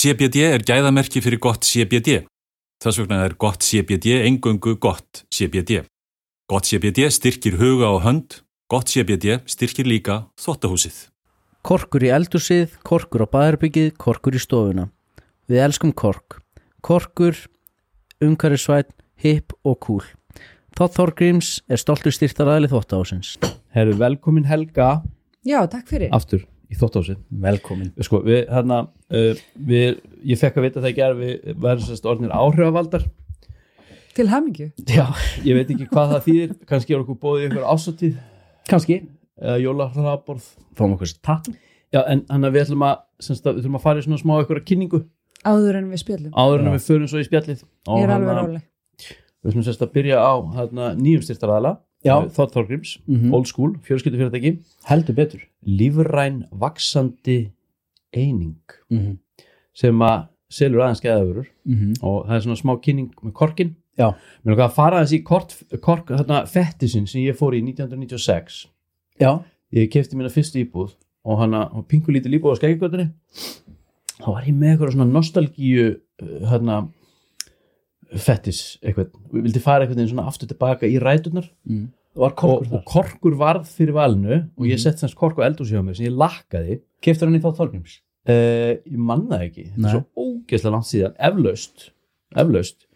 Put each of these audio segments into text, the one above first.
CBD er gæðamerki fyrir gott CBD. Þess vegna er gott CBD engöngu gott CBD. Gott CBD styrkir huga og hönd, gott CBD styrkir líka þvottahúsið. Korkur í eldursið, korkur á baðarbyggið, korkur í stofuna. Við elskum kork. Korkur, umhverfisvæn, hipp og cool. Þátt Þorgríms er stoltur styrtaræðli þvóttahúsins. Herru, velkomin Helga Já, takk fyrir. aftur í þóttásið Velkomin. sko, við, hérna, uh, við, ég fekk að vita það ekki að við verðum sérst orðnir áhrifavaldar Til hamingju. Já, ég veit ekki hvað það þýðir kannski er okkur bóðið ykkur ásóttíð kannski. eða jólahlaðborð Fáum okkur sér tattu. já, en hann að við ætlum að, semst, að við ætlum að fara í svona smá ykkur kynningu Áður en við spjöllum. áður en við förum svo í spjallið Ég er alveg hérna, ráleg. við ætlum sérst að byrja á hérna, Já. Þótt Þorgrims, Mhm. old school, fjölskyldufyrirtæki Heldur betur. lífræn vaksandi eining Mm -hmm. sem að selur aðeins geðavörur Mm og það er svona smá kynning með korkin mér langar að fara aðeins í kort, kork þarna fettisinn sem ég fór í 1996 Já. ég kefti mína fyrstu íbúð og hann að pingu lítið íbúð á skækigötunni þá var ég með eitthvað svona nostalgíu uh, hérna fettis eitthvað, við vildi fara eitthvað svona aftur tilbaka í ræturnar. Mm. Var og, korkur og korkur varð fyrir valinu og ég Mhm. sett semst korku eldúsi hjá mér sem ég lakkaði. Keftur hann í þátt Þorgríms? Uh, ég manna það ekki, þetta Nei. er svo ógeðslega langt síðan. Eflaust, eflaust.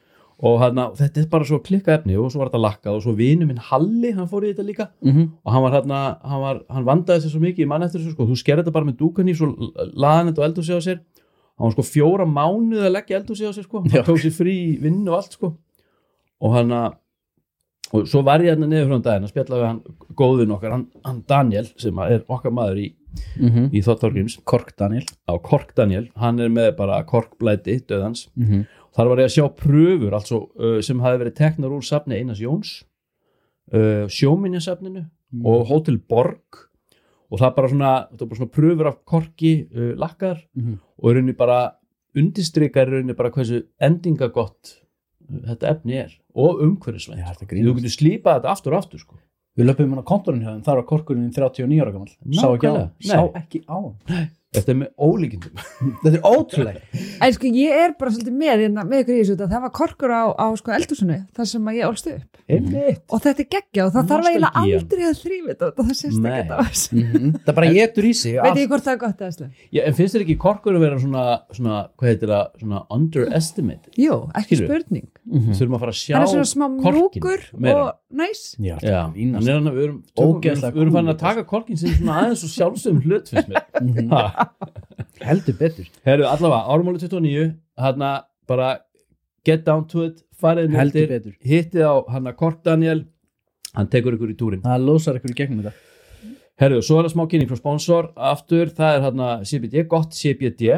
Og hana, þetta er bara svo klikka efni og svo var þetta lakkað og svo vinu minn Halli hann fór í þetta líka. Mm -hmm. og hann var hérna, hann, var, hann vandaði sér svo mikið í mann eftir þessu sko, þú skerði þetta bara með dúkan í svo laðan þetta og eldur sig á sér hann var sko fjóra mánuð að leggja eldur sig á sér sko, hann tók sér frí í vinnu og allt sko og hann að og svo var ég hérna niður frá um daginn að spjalla við hann góðin okkar, hann, hann Daniel sem er okkar maður í, Mm -hmm. í Þóttorgrims Kork Daniel. á Kork Daniel, hann er með bara korkblæti döðans, Mm -hmm. þar var ég að sjá pröfur altså, uh, sem hafi verið teknar úr safni Einars Jóns uh, sjóminjasafninu Mm. og Hotel Borg og það er bara svona, er bara svona pröfur af korki uh, lakkar Mm -hmm. og í rauninni bara undistrykar rauninni bara hversu endingagott uh, þetta efni er og umhverfisvænt þetta er þú getur slípað þetta aftur og aftur sko. Við löpum hann á kontorinn hjá þeim, þar var korkurinn 39 ára gammal. Sá ekki á Nei. Þetta er með ólíkindum Þetta er ótrúlega. En sko, ég er bara svolítið með, hérna, með ykkur í þessu, þetta. það var korkur á, á sko, eldhúsinu, þar sem að ég ólst upp. einmitt Og þetta er geggja og það þarf eiginlega aldrei að þrýfa þetta og það sést ekki þetta á þessu. Mhm. Það bara getur í sig. Veit ég hvort það er gott eða slega? Já, en finnst þér ekki korkur að vera svona, svona hvað heitir það, svona underestimated Jú, ekki Skilurðu? spurning. Mhm. þurfum að fara að sjá er mjúkur meira. þetta er korkin svona Heldur betur. Herru, allavega, árumáli 29 hann bara get down to it farið Heldur nýttir, betur. hittið á hann að Kork Daniel hann tekur ykkur í túrin Það losar ykkur í gegnum þetta. Herru, svo er það smá kynning frá sponsor aftur, það er hann CBD, gott CBD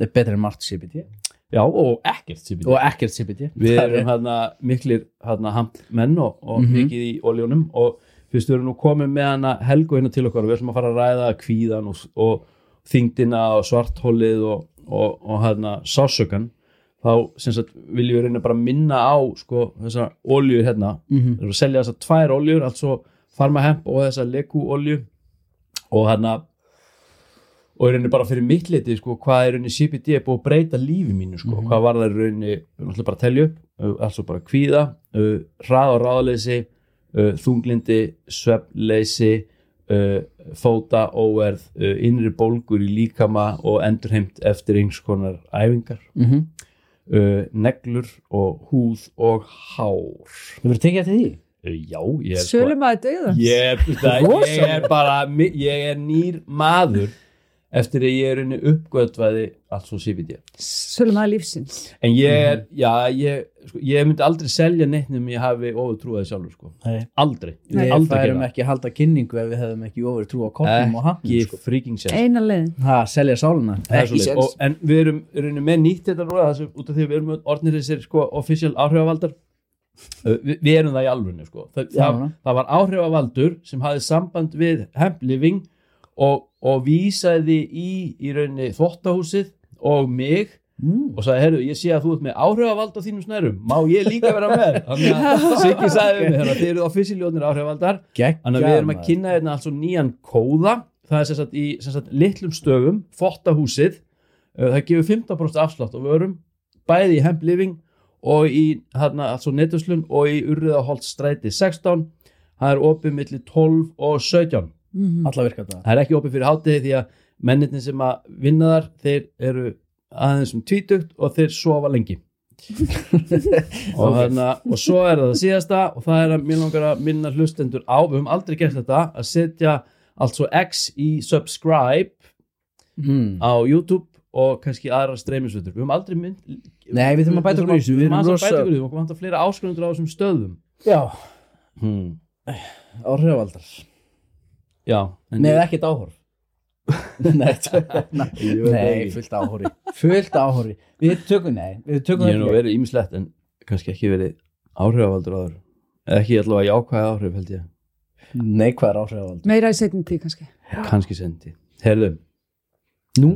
Það er betur en margt CBD. já, og ekkert CBD Og ekkert CBD. við Það erum hérna miklir hérna hampmenn og, og Mhm. mikið í oljónum og fyrst við erum nú komið með hana Helgu hérna til okkar og við ætlum að fara að ræða kvíðan og, og þingdina og svarthólið og, og, og hérna sásökan þá viljum við reyna bara minna á sko þessar oljur hérna. Við erum að selja þessar tvær oljur altså farmahemp og þessar leku olju og hérna og í rauninni bara fyrir mitt liti sko, hvað er CBD er búið að breyta lífi mínu sko, Mhm. hvað var það rauninni við ætlum bara að telja upp, uh, altså bara kvíða uh, hrað og ráðleysi uh, þunglindi, svefnleysi uh, fóta óverð, uh, innri bólgur í líkama og endurheimt eftir einhvers konar æfingar Mhm. uh, neglur og húð og hár Þú verður tekið eftir því? já, ég er sko Sölum að döða. ég, það, ég er bara ég er nýr maður eftir að ég er unni uppgötvaði allt svo CBD Sölum að lífsins. en ég er, já, ég sko, ég myndi aldrei selja neitt nefnum ég hafi ofur trúaði sjálfur sko, Nei. aldrei ég Við myndi aldrei færum ekki að halda kynningu ef við hefðum ekki ofur trú á korkum og hafnum ekki sko. freaking sér Eina leiðin. Það selja sáluna. Er og, en við erum, erum með nýtt þetta núna þessu, út af því við erum orðnir þessir sko, official áhrifavaldar Uh, við, erum það í alvörinu sko. það, Já. það, það var áhrifavaldur sem hafði samband við hempliving og, og vísaði í í rauninni þvottahúsið og mig Mm. og sagði, herru, ég sé að þú ert með áhrifavald á þínum snærum, má ég líka vera með? Þannig að Siggi sagði við mig þið eru officialjónir áhrifavaldar. Þannig að við erum að kynna hérna alls nýjan kóða. Það er sem sagt í sem sagt, litlum stöfum þvottahúsið. Uh, það gefur 15% afslátt og vörum bæði í Hemp Living og í hérna, altså netuslun og í Urriðaholt stræti 16 það er opið milli 12 og 17 Mhm. alla virka þetta það er ekki opið fyrir hátegi því að mennirni sem að vinna þar þeir eru aðeins um tvítugt og þeir sofa lengi. Og, þarna, og svo er það það síðasta og það er að mér langar að minna hlustendur á við höfum aldrei gert þetta að setja altså X í subscribe mm. á YouTube og kannski aðra streymisveitur. Við höfum aldrei mynd Nei, við þurfum að bæta okkur í þessu, við við erum höfum að bæta okkur í þessu. Og komum að fleira áskrundur á þessum stöðum. Já, hmm. áhrifavaldar já með ég- ekkert áhorf. Nei, tjö- Ég veit nei, fullt áhorfi. Fullt áhorfi. Við tökum, nei, við tökum ég hef nú verið ímislegt en kannski ekki verið áhrifavaldur áður. Eða ekki allavega jákvæða áhrif held ég. Neikvæðar áhrifavald meira í setjum tíð kannski. Kannski sendi herðu, nú,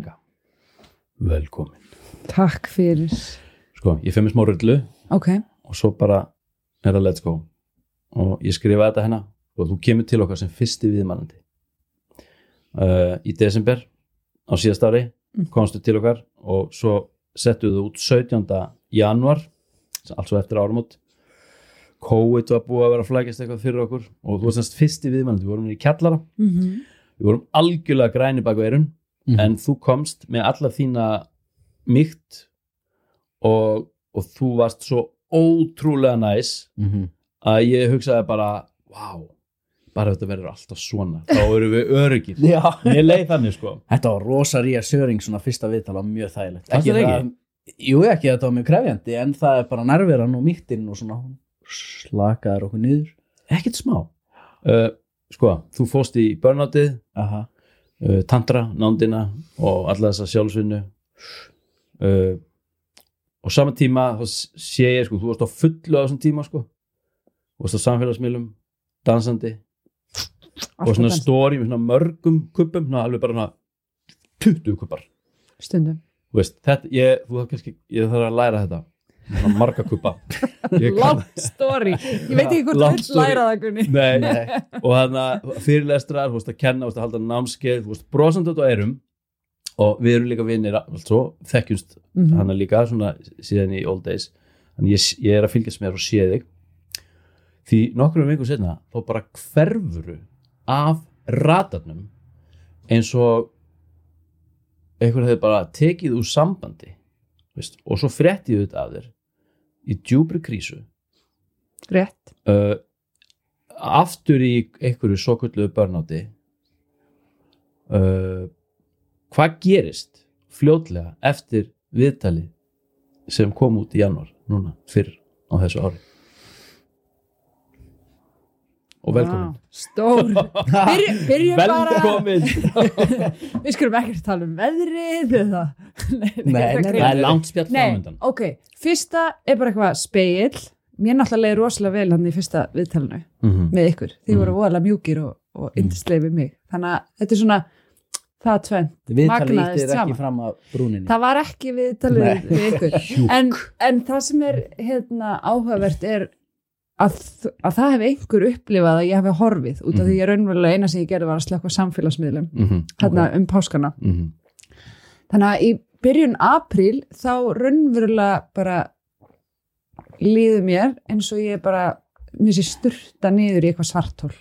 velkomin. Takk fyrir. Sko, ég fyrir smá rullu. Ok, og svo bara er það let's go. Og ég skrifa þetta hérna. Og þú kemur til okkar sem fyrsti viðmælandi uh, í desember á síðast ári Mm. komstu til okkar og svo settu þú út 17. januar altså eftir árumót COVID var búið að vera að flækjast eitthvað fyrir okkur og þú varst semst fyrsti viðmælandi, við vorum í kjallara mm við vorum algjörlega græni bak veirun Mhm. en þú komst með alla þína mýkt og, og þú varst svo ótrúlega næs Mhm. að ég hugsaði bara wow, bara þetta verður alltaf svona þá erum við öryggir mér leið þannig sko. Þetta var rosa ría söring svona fyrsta viðtala mjög þægilegt. Þér það, Jú, ekki þetta var mjög krefjandi en það er bara nærveran og mýttin og svona slakaður okkur niður. Ekkert smá. Uh, sko, þú fóst í burnoutið Aha. uh, tantra, nándina og alla þessa sjálfsvinnu. Uh, og saman tíma þá sé ég sko, þú varst á fullu á þessum tíma sko. Þú varst á samfélagsmiðlum, dansandi og svona Alltaf story með svona mörgum kuppum, svona alveg bara svona 20 kuppar stundum. Veist, þetta, ég, kannski ég þarf að læra þetta. Svona marga kuppa Long story, ég veit ekki hvort þú story. læra það Gunni. Nei. og þannig að fyrirlestrar þú veist að kenna, þú veist að halda námskeið þú veist brosandi út á erum og við erum líka vinnir, þekkjumst Mhm. hana líka svona síðan í old days. Þannig ég, ég er að fylgjast með þér og sé þig. Því nokkrum vikum setna þá bara hverfuru af radarnum eins og einhver hefði bara tekið úr sambandi veist, og svo fréttið þetta af þér í djúbri krísu. Rétt, uh, aftur í einhverju svo kulluðu börnáti uh, hvað gerist fljótlega eftir viðtali sem kom út í januar núna fyrr á þessu ári og velkomin. Vá, stór. Byrjum, byrjum bara velkomin. Við skulum ekkert tala um veðrið eða Nei, Nei, nei, það er langt spjall Nei, ok, fyrsta er bara eitthvað speill Mér náttúrulega leiði rosalega vel hann í fyrsta viðtalinu Mhm. með ykkur, þið Mhm. voru voðalega mjúkir og, og yndislega við mig. Þannig að þetta er svona það tvenn, Viðtalið Magnaðist saman. fram að brúninni. Það var ekki viðtalið við ykkur. En, en það sem er hérna, áhugavert er að, að það hefði einhver upplifað að ég hefði horfið út af því ég raunverulega eina sem ég gerði var að slökka samfélagsmiðlum Mhm. hérna um páskana Mhm. þannig að í byrjun apríl þá raunverulega bara líður mér eins og ég bara mér sé sturta niður í eitthvað svartól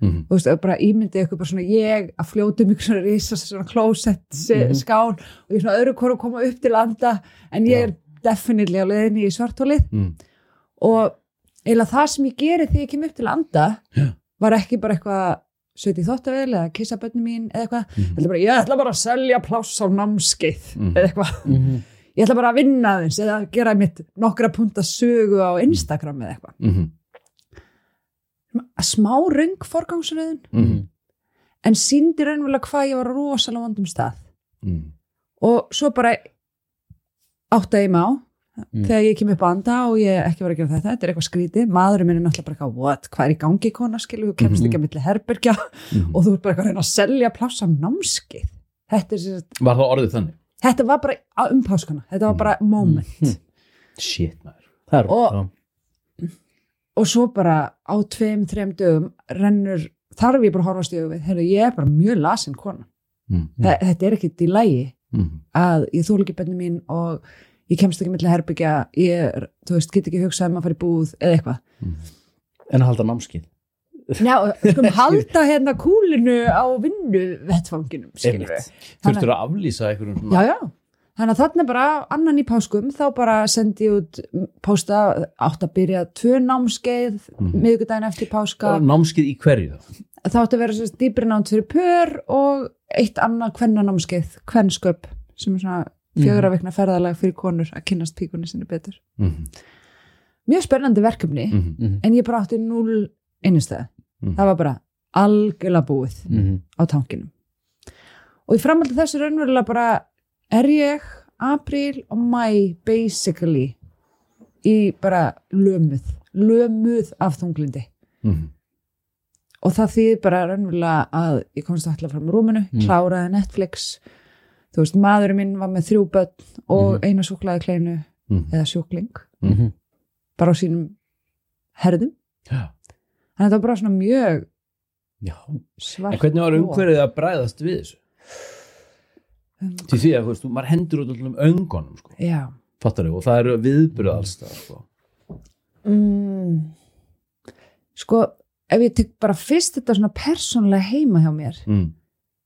Mhm. þú veist, bara ímyndi eitthvað bara svona ég að fljóta um ykkur svona risa svona klósett Mhm. skál og ég er svona öðru hvort að koma upp til landa en ég er definitely á leiðinni í svartólið Mhm. og eiginlega það sem ég geri þegar ég kem upp til landa Já. var ekki bara eitthvað söt í þóttavel eða kissa bönni mín eða eitthvað, Mhm. ég ætla bara, ég ætla bara að selja pláss á námskeið Mhm. eða eitthvað, Mhm. ég ætla bara að vinna aðeins eða gera mitt nokkra punta sögu á Instagram eða eitthvað Mhm. smá röng forgangsröðun Mhm. en síndi raunverulega hvað ég var á rosalega vandum stað Mhm. og svo bara átta ég má Mm. þegar ég kem upp að anda og ég ekki var að gera þetta þetta er eitthvað skrítið, maðurinn minn er náttúrulega bara eitthvað, what, hvað er í gangi kona, skilu, þú kemst Mhm. ekki að milli herbergja Mhm. og þú ert bara eitthvað að reyna að selja pláss á námskeið þetta, er, sem sagt- var það orðið þannig? þetta var bara á- um páskana, þetta var bara moment Mhm. shit maður Og- og svo bara á tveim, þreim dögum rennur, þarf ég bara að horfast í augu við, heyrðu, ég er bara mjög lasin kona Mhm. Þa, þetta er ekkit í lægi Mhm. að ég þóla ekki bönni mín og ég kemst ekki milli herbyggja ég, þú veist, get ekki hugsað um að fara í búð eða eitthvað en að halda námskið Já, skulum halda hérna kúlinu á vinnu vettfanginum, skilur við. Þurftur að aflýsa einhverjum svona Já, já. Þannig að þarna bara annan í páskum, þá bara sendi ég út pósta, átt að byrja tvö námskeið, mm miðvikudaginn eftir páska. námskið í hverju þá? Það átti að vera svo dýbri námt fyrir pör og eitt annað kvenna námskeið, kvennsköp, sem er svona fjögra vikna ferðalag fyrir konur að kynnast píkunni sinni betur. Mhm. Mjög spennandi verkefni, Mhm. en ég bara átti núl einnustæði. Mhm. Það var bara algjörlega búið. Mhm. á tankinum og í framhaldi þessu raunverulega bara er ég apríl og mæ basically í bara lömuð lömuð af þunglindi Mhm. og það þýðir bara raunverulega að ég komst alltaf fram í rúminu, Mm. kláraði Netflix þú veist, maðurinn minn var með þrjú börn og Mhm. eina súklaði kleinu Mhm. eða sjúkling, Mhm. bara á sínum herðum, Já. en þetta var bara svona mjög Já. svart En hvernig var umhverfið að bræðast við þessu? Um, Til því að, þú veist, maður hendur út allum öngunum, sko. já Fattar þau? Og það eru viðbröð alls það, sko. mm, sko ef ég tek bara fyrst þetta svona persónlega heima hjá mér Mm.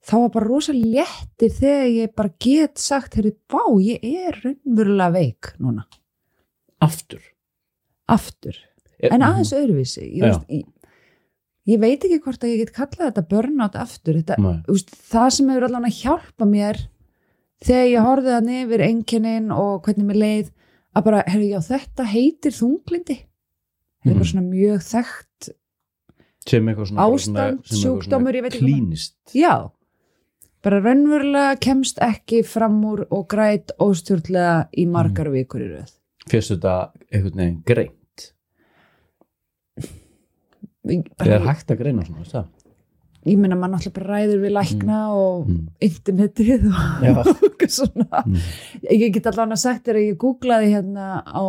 Þá var bara rosa léttir þegar ég bara get sagt, heyrðu, vá, ég er raunverulega veik núna Aftur. aftur, Er- en aðeins öðruvísi ég, veist, ég, ég veit ekki hvort að ég get kallað þetta burnout aftur þetta, veist, það sem hefur allan að hjálpa mér þegar ég horfði þannig yfir einkennin og hvernig mér leið að bara, heyrðu, já, þetta heitir þunglindi þetta er bara Mhm. svona mjög þekkt Ástand, sjúkdómur, ég veit ekki hvað. Klínist. Já, bara raunverulega kemst ekki fram úr og græt óstjórnlega í margar vikur í röð. Fyrst þetta einhvern veginn greint. Það er hægt að greina svona, það? ég meina maður náttúrulega bara ræður við lækna og Mm. internetið og eitthvað svona. Mm. Ég get allavega sagt þér að ég googlaði hérna á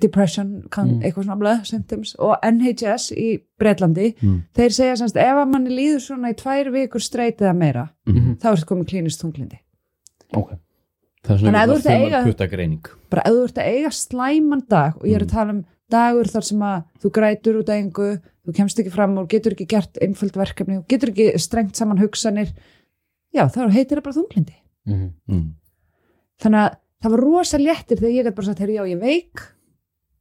depression, kann, Mm. eitthvað svona blöð, symptoms og NHS í Breitlandi, Mm. þeir segja semst ef að manni líður svona í tvær vikur streit eða meira, Mhm. þá er þetta komið klínist þunglindi. Ok. Það er Þannig að svona ef þú ert að eiga- putta greining. bara ef þú ert að eiga slæman dag og ég er að Mm. tala um dagur þar sem að þú grætur út af engu þú kemst ekki fram og getur ekki gert einföld verkefni og getur ekki strengt saman hugsanir já, þá heitir það bara þunglindi Mhm. Mm. þannig að það var rosa léttir þegar ég gæti bara sagt, herri, já, ég er veik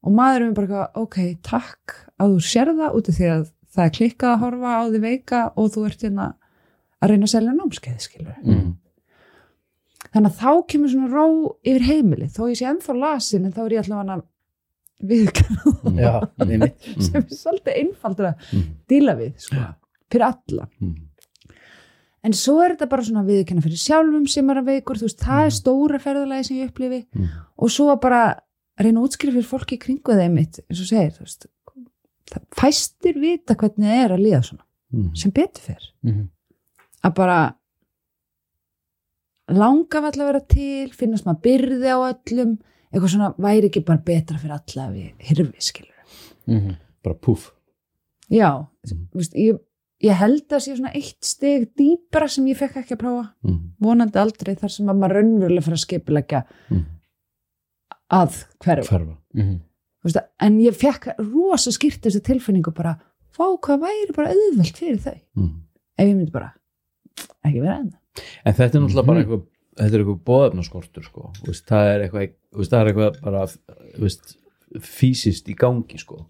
og maðurinn er bara, ok, takk að þú sér það út af því að það er klikkað að horfa á því veika og þú ert hérna að reyna að selja námskeið, Mm. þannig að þá kemur svona ró yfir heimili þó ég sé ennþá lasin en þá er ég allavega Mm. Einmitt. sem er svolítið einfaldur að Mm. díla við sko, fyrir alla Mm. en svo er þetta bara svona viðkvæða fyrir sjálfum sem er að veikur, þú veist, það er stóra ferðalagi sem ég upplifi Mm. og svo bara reyna að útskrifa fyrir fólki kringu þeim mitt, eins og segir veist, það fæstir vita hvernig það er að líða svona, Mm. sem betur fyrr Mhm. að bara langa vall að vera til finnast maður byrði á öllum eitthvað svona væri ekki bara betra fyrir alla við hirfi skilur Mhm. Bara púf. já, Mm. þú veist, ég, ég held að sé svona eitt stig dýpra sem ég fekk ekki að prófa Mm. vonandi aldrei þar sem að maður raunverulega fyrir að skipilegja Mm. að hverfa Hverfa. Mhm. Þú veist, en ég fekk rosa skýrt þessu tilfinningu bara, fá hvað væri bara auðvelt fyrir þau Mm. ef ég myndi bara ekki vera enn En þetta er náttúrulega bara Mhm. eitthvað þetta er eitthvað bóðefnaskortur sko það er eitthvað veist, það er eitthvað bara veist, fysiskt í gangi sko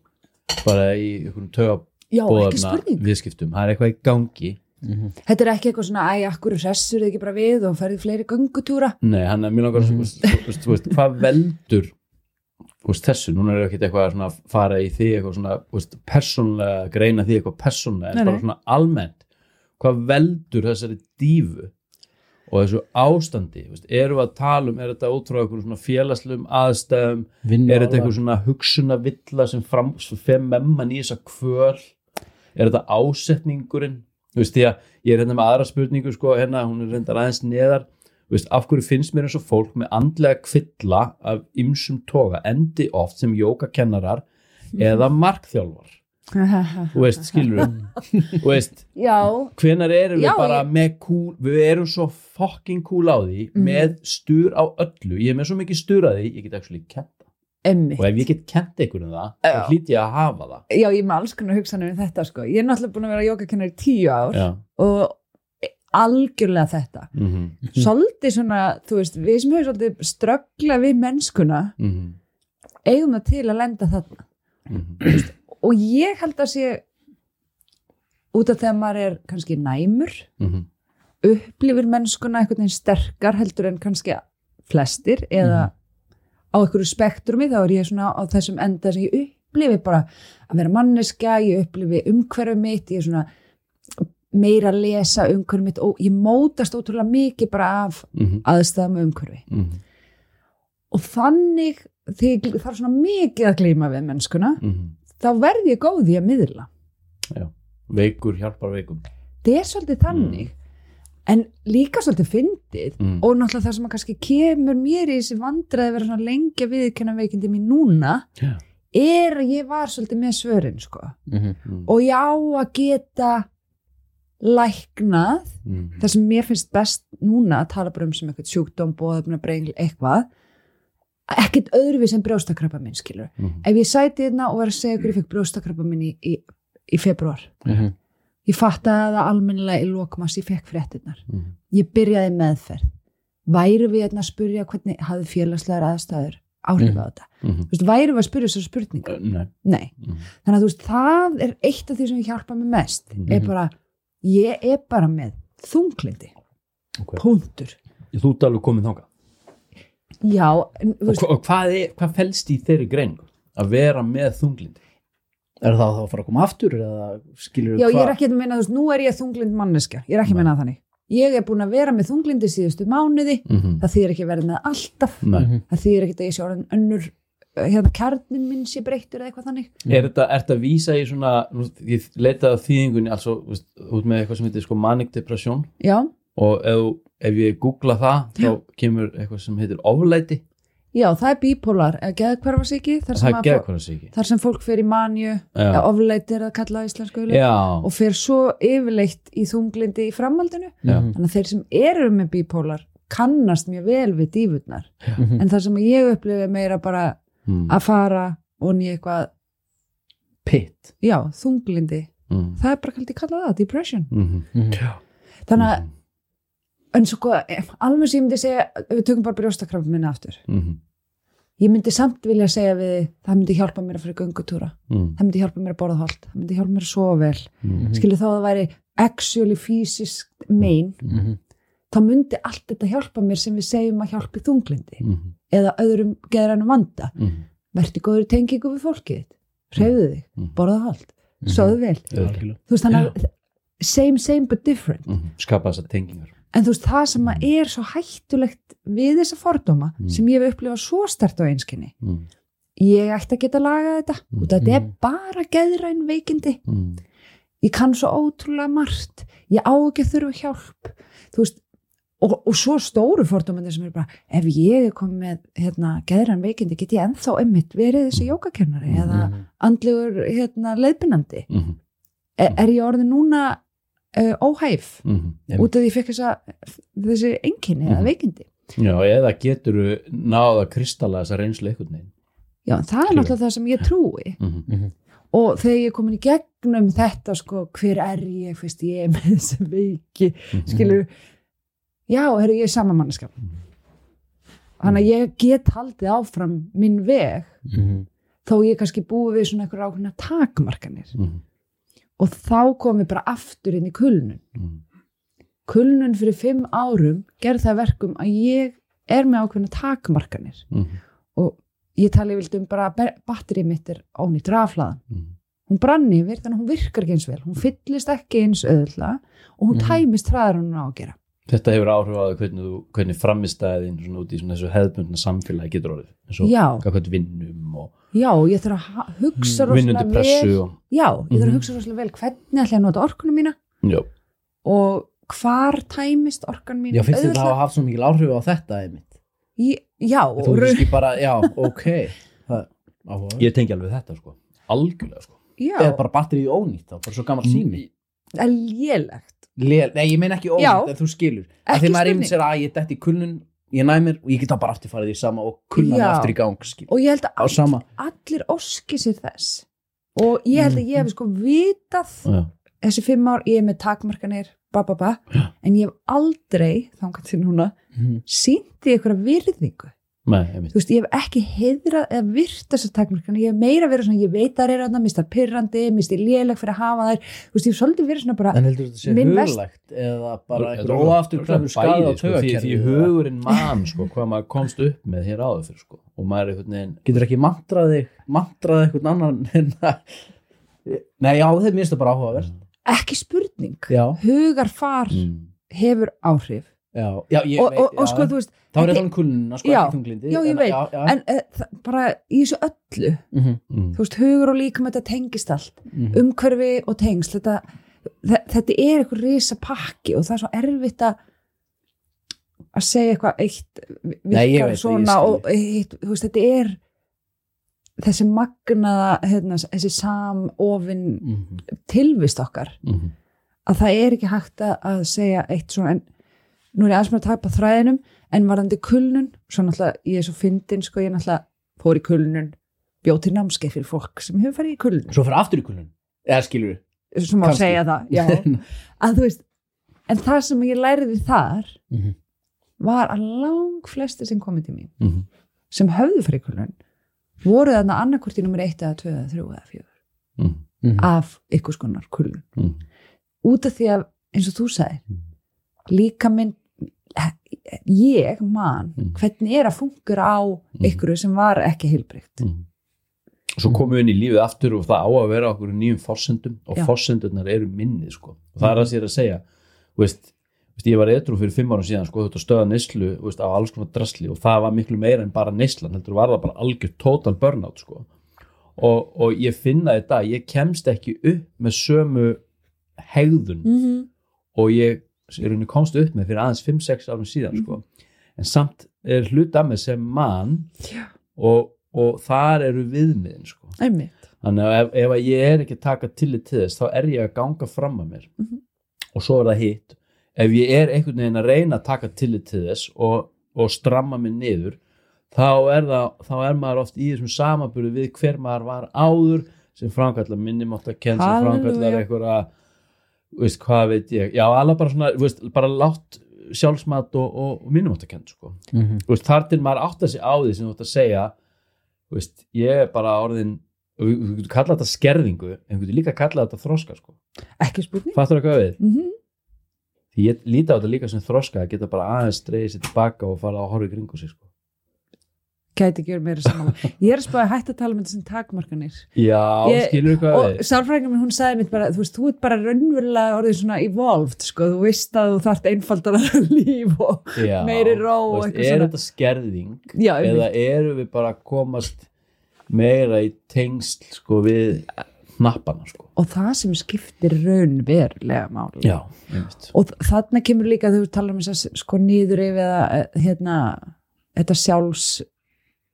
bara í töga bóðefna viðskiptum það er eitthvað í gangi Mhm. Þetta er ekki eitthvað svona, æ, akkur hressur þið ekki bara við og ferðið fleiri göngutúra. Nei, hann er mjög langar mm -hmm. þú veist, hvað veldur veist, þessu, núna er ekkert eitthvað svona að fara í því eitthvað svona veist, persónlega, greina því eitthvað persónlega Nei, en bara nei. svona almennt hvað veldur þessari dífu og þessu ástandi veist, eru við að tala um, er þetta ótrúið eitthvað svona félagslegum aðstæðum Vinnu er þetta eitthvað svona hugsunavilla sem fram, sem fer með mann í þessa kvöl er þetta ásetningurinn þú veist því að ég er hérna með aðra spurningu sko hérna, hún er reyndar aðeins neðar. Þú veist, af hverju finnst mér eins og fólk með andlega kvilla af ymsum toga endi oft sem jókakennarar eða markþjálfar? Þú veist, skilur þú veist, já, hvenar erum við bara með kúl, við erum svo fucking cool á því, Mhm. með stur á öllu, ég er með svo mikið stur að því ég get actually emmi og ef ég get kent einhvern um það, þá hlýt ég að hafa það. Já, ég er með alls konar hugsanir um þetta sko. ég er náttúrulega búin að vera jógakennar í tíu ár já, og algjörlega þetta. Mhm, svolítið svona, þú veist, við sem höfum svolítið ströggla við mennskuna mhm, eigum það til að lenda þarna. Mhm. Og ég held að sé út af þegar maður er kannski næmur mhm, upplifir mennskuna veginn sterkar heldur en kannski flestir eða á einhverju spektrumi þá er ég svona á þessum enda sem ég upplifi bara að vera manneska ég upplifi umhverfi mitt ég er svona meira að lesa umhverfi mitt og ég mótast ótrúlega mikið bara af mhm, aðstæðum umhverfi. Mhm, og þannig þegar ég þarf svona mikið að gleyma við mennskuna mhm. þá verð ég góð í að miðla. Já, veikur hjálpar veikum. Það er svolítið þannig en líka svolítið fyndið mm. og náttúrulega það sem að kannski kemur mér í þessi vandræði að vera svona lengi að viðkenna veikindi mín núna Já. er að ég var svolítið með svörin sko. Mhm. Mm. og ég á að geta læknað Mm. það sem mér finnst best núna að tala bara um sem eitthvað sjúkdóm, bóðöfna, brengl, eitthvað ekkert öðruvið sem brjóstakrabba minn skilur. Mhm. Ef ég sæti hérna og var að segja ég fekk brjóstakrabba minn í, í, í februar Mhm. Ég fattaði það almennilega í lokmas ég fekk fréttinnar Mhm. ég byrjaði meðferð væri við hérna að spyrja hvernig hafði félagslegar aðstæður áhrif á þetta Mhm. Þú veist, væri við að spyrja þessar spurningar Uh, Nei nei, Mhm. þannig að þú veist það er eitt af því sem hjálpa mig mest er Mhm. bara, ég er bara með þunglindi, Ok. punktur Þú ert alveg komin þangað já, en, þú Og, veist, og hvað, er, hvað felst í þeirri greiningu? Að vera með þunglindi? Er það þá að fara að koma aftur eða skilur já, ég er ekki að meina, þú veist, nú er ég þunglind manneska, ég er ekki að meina þannig. Ég er búin að vera með þunglindi síðustu mánuði. Mm -hmm. það þýðir ekki að vera með alltaf. Nei. það þýðir ekki að ég sé orðin önnur uh, hérna kjarnin minn sé breyttur eða eitthvað þannig. Er þetta, er þetta að vísa í svona, ég leitaði á þýðingunni, þú veist, út með eitthvað sem heitir sko manic depression. Já, og ef, þú- ef ég googla það, þá kemur eitthvað sem heitir oflæti, já, það er bipolar eða geðkvarfasíki þar, að þar sem fólk fer í manju eða ofleit er að kalla á íslensku og fer svo yfirleitt í þunglindi í framhaldinu. Já, þannig að þeir sem eru með bipolar kannast mjög vel við dífurnar Mhm. en það sem ég upplifi meira bara mm. að fara og nýja eitthvað pitt. Já, þunglindi, Mm. það er bara kallið kallað það, depression. Mm -hmm. þannig að en svo hvað, alveg sem ég myndi segja við tökum bara brjóstakrafn minna aftur. Mm -hmm. ég myndi samt vilja segja við það myndi hjálpa mér að fyrir göngutúra. Mm. það myndi hjálpa mér að borða holt, það myndi hjálpa mér að sofa vel. Mm. skilur þá að það væri actually fysisk mein Mhm. þá myndi allt þetta hjálpa mér sem við segjum að hjálpi þunglindi Mm. eða öðrum geðrænum vanda. Mm. verði góður tengingu við fólkið hreyfðu þig, Mm. borða holt soðu vel, þú veist þannig same same but different. Skapa þessar tengingar en þú veist það sem að er svo hættulegt við þessa fordóma Mm. sem ég hef upplifað svo stert á einskinni mm. ég ætti að geta lagað þetta Mm. og þetta er Mm. bara geðræn veikindi Mm. ég kann svo ótrúlega margt ég á ekki að þurfa hjálp þú veist og, og svo stóru fordómandi sem er bara ef ég er komið með hérna, geðræn veikindi get ég ennþá emmitt verið þessi jógakennari eða andlegur hérna, leiðbynandi Mm. er, er ég orðin núna uh, óhæf. Mm. út af því ég fekk þessa, þessi enginni eða Mhm. veikindi. Já, eða getur þú náða að kristalla þessa reynslu einhvern veginn? Já, en það er náttúrulega það sem ég trúi. Mm. og þegar ég er komin í gegnum þetta sko, hver er ég, fyrst ég er með þessi veiki skilur já, er ég er sama mannskap þannig að ég get haldið áfram minn veg. Mhm. þó ég kannski búi við svona einhver ákveðna takmarkanir. Mm. Og þá komið bara aftur inn í kulnun Mm. kulnun fyrir fimm árum gerði það að verkum að ég er með ákveðna takmarkanir Mm. og ég tali vilt um bara batterið mitt er ónýtt raflaðan Mm. hún brann yfir þannig að hún virkar ekki eins vel hún fyllist ekki eins öðla og hún Mhm. tæmist hraðar hún á að gera Þetta hefur áhrif á hvernig, þú- hvernig framistæðin svona út í svona þessu hefðbundna samfélagi getur orðið. Eins og hvað vinnum og já, ég þarf að hugsa vinnundu rosalega pressu vel og, já, ég þarf Mhm. að hugsa rosalega vel hvernig ætla ég að nota orkunum mína já, og hvar tæmist orkan mín Já, finnst þið það að hafa svo mikil áhrif á þetta einmitt? Í- já, Þú og veist ekki bara, já, ok. Það ég tengi alveg þetta sko. Algjörlega sko. Já, eða bara batterið ónýtt þá, bara svo gammal sími. Það er lélegt Lel, nei, ég meina ekki Já. en þú skilur að því maður einmitt sér að ég detti í kulnun ég næmir og ég get þá bara aftur farið í sama og kulna Já. aftur í gang skil. og ég held að sama allir óski sér þess og ég held að ég hef sko vitað Já. þessi fimm ár, ég er með takmarkanir ba, ba, ba, en ég hef aldrei þangað til núna Mhm. síndi einhverja virðingu Nei, þú veist, ég hef ekki heiðrað eða virt þessar takmarkanir, ég hef meira verið svona ég veit að það er þarna, mist það pirrandi mist ég léleg fyrir að hafa þær. Þú veist, ég hef svolítið verið svona bara en heldur þetta sé huglægt eða bara Þetta einhver alveg- óaftur þetta er klæður skadi sko, því, því hugurinn mann sko, hvað maður komst upp með hér áður fyrir sko. og maður er einhvern veginn getur ekki mantrað þig mantrað eitthvað annan nei, já, þetta minnst það bara áhugavert. Ekki spurning. Hugarfar mm. hefur áhrif já, já, ég og, veit og, og sko, þú veist þá er þetta- um kulnuna, sko, Já, ekki þunglindi já, ég en- veit, já, já, en það, bara í þessu öllu mhm, Mm. þú veist, hugur og líka með þetta tengist allt mhm. umhverfi og tengsl þetta, þe- þetta er eitthvað risa pakki og það er svo erfitt að að segja eitthvað eitt Nei, virkar veit ég svona skil. og eitt, þú veist, þetta er þessi magnaða hérna, þessi samofin Mhm. tilvist okkar Mm. að það er ekki hægt að, að segja eitt svona en nú er ég aðeins með að taka þræðinum en varðandi kulnun svo náttúrulega ég er svo fyndin sko ég náttúrulega fór í kulnun bjóð til námskeið fyrir fólk sem hefur farið í kulnun svo fyrir aftur í kulnun eða skilur sem má Kannski. segja það já, að þú veist en það sem ég læriði þar Mhm. var að lang flesti sem komið til mín Mm. sem höfðu farið í kulnun voru þarna annarkvort í nummer 1 eða 2 eða 3 eða 4 Mm. Mhm. af ykkur skonar kulnun Mm. út af því að eins og þú sagðir Mm. Líka minn ég man Mm. hvernig er að fungur á ykkur sem var ekki heilbrygt Mm. svo komum við inn í lífið aftur og það á að vera okkur nýjum forsendum og Já. forsendurnar eru minnið sko. og það er að sér að segja veist, veist, ég var eitthvað fyrir fimm árum síðan sko, þetta stöða neyslu þú veist, á alls konar drasli og það var miklu meira en bara neyslan heldur var það bara algjör total burnout sko. og, og ég finna þetta ég kemst ekki upp með sömu hegðun mm -hmm. og ég rauninni komst upp með fyrir aðeins 5-6 árum síðan Mhm. sko. en samt er hluta með sem mann og, og þar eru viðmiðin sko. þannig að ef, ef að ég er ekki að taka tillit til þess þá er ég að ganga fram að mér Mhm. og svo er það hitt ef ég er einhvern veginn að reyna að taka tillit til þess og, og stramma mig niður þá er, það, þá er maður oft í þessum samaburðu við hver maður var áður sem framkallar minnimátt að kenn sem framkallar einhverja veist, hvað veit ég, já alveg bara svona þú veist, bara látt sjálfsmat og, og, og kenn sko. Mhm. Þú veist, þar til maður átt að sig á því sem þú ætti að segja þú veist, ég er bara orðin og við getum kallað þetta skerðingu en við getum líka kallað þetta þroska sko. ekki spurning fattur það hvað við? mm -hmm. því ég líti á þetta líka sem þroska að geta bara aðeins dreigið sér tilbaka og fara að horfa í kringu sig sko. Gæti ekki verið meira saman ég er að spáði hægt að tala með þessum takmarkanir. Já, Ég- skilur þú hvað og við? sálfræðingin minn hún sagði mitt bara þú veist, þú ert bara raunverulega orðið svona evolved sko, þú veist að þú þarft einfaldara líf og Já, meiri ró þú veist, er svona. þetta skerðing? Já, eða eru við bara að komast meira í tengsl sko, við hnappana sko. og það sem skiptir raunverulega máli. Já, og þarna kemur líka við tala um þess að sko nýður yfir eh, hérna, þetta sjálfs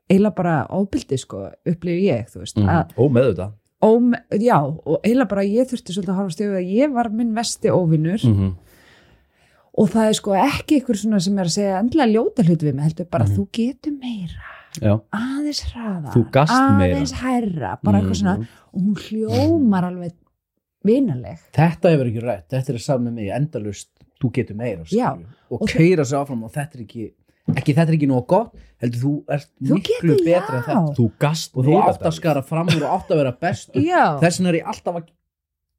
eiginlega bara óbyldi sko upplifi ég, þú veist mm. með þetta óm, já, og eiginlega bara ég þurfti svolítið að horfa stjóðu að ég var minn vesti óvinnur mm -hmm. og það er sko ekki ykkur svona sem er að segja endilega ljóta hluti við mig, heldur bara Mhm. þú getur meira, já, aðeins hraða aðeins hærra, bara eitthvað svona Mhm. og hún hljómar alveg vinaleg. Þetta hefur ekki rætt, þetta er saman með mig endalust, þú getur meira og, og keira sig áfram og þetta er ekki ekki þetta er ekki nóg gott, heldur þú ert Þú miklu getur, betra en já. þetta þú gast og þú átt að skara fram úr og átt að vera bestur já, þess vegna er ég alltaf að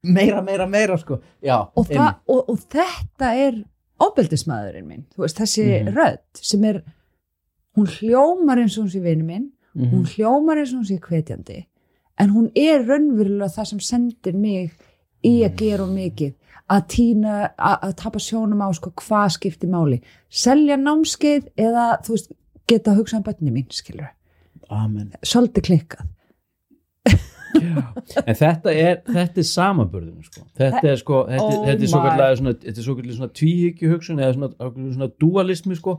meira, meira, meira sko. Já, og, það, og, og þetta er ofbeldismæðurinn minn þú veist, þessi Mhm. rödd sem er hún hljómar eins og hún sé vinu minn Mhm. hún hljómar eins og hún sé hvetjandi en hún er raunverulega það sem sendir mig í að gera og mikið að týna, að, tapa sjónum á sko hvað skiptir máli? Selja námskeið eða þú veist geta að hugsa um bönni mín skilur amen. Svolítið klikkað. En þetta er, þetta er samaburðinu sko. þetta er sko þetta, Oh þetta er svo kallega svona, þetta er svo kallega svona tvíhyggju hugsun eða svona, svona dualismi sko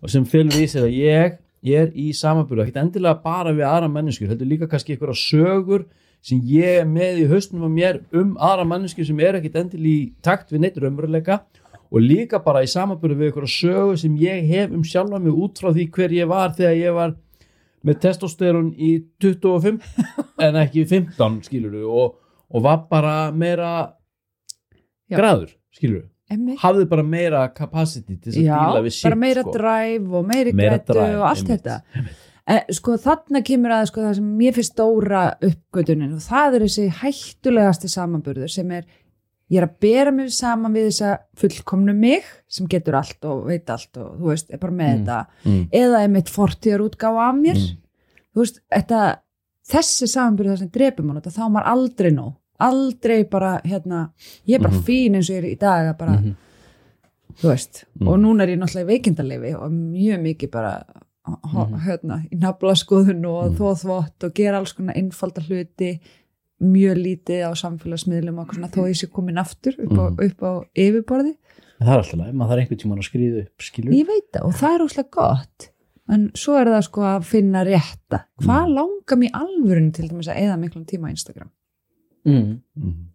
og sem fylgur í sér að ég ég er í samaburðu, ekkert endilega bara við aðra menneskur, heldur líka kannski einhverja sögur sem ég er með í hausnum á mér um aðra manneski sem er ekkit endil í takt við neitt raunveruleika og líka bara í samanbyrðu við ykkur sögu sem ég hef um sjálfa mig út frá því hver ég var þegar ég var með testosterun í 25 en ekki 15 skilur og, og var bara meira Já. graður skilur Emmi. hafði bara meira capacity til þess að díla við shit bara meira sko. drive og meiri drive, og allt þetta sko þarna kemur að sko, það sem mér finnst stóra uppgötunin og það er þessi hættulegasti samanburður sem er ég er að bera mig saman við þessa fullkomnu mig sem getur allt og veit allt og þú veist, er bara með Mm. þetta Mm. eða er mitt fortíðar útgáfa af mér Mm. þú veist, þetta þessi samanburður sem drepum hann þá er maður aldrei nóg, aldrei bara hérna, ég er bara Mhm. fín eins og ég er í dag að bara, Mhm. þú veist og núna er ég náttúrulega í veikindalefi og mjög mikið bara. Hérna, í naflaskoðun og Mhm. þóþvott og gera alls konar einfalda hluti mjög lítið á samfélagsmiðlum og svona, þó ég sé komin aftur upp á, Mhm. upp á yfirborði En það er alltaf leið, maður þarf einhvern tímann að skrýða upp skilur ég veit það og það er óslega gott en svo er það sko að finna rétta hvað Mhm. langar mér alvörun til dæmis að eða miklum tíma á Instagram mm. Mm.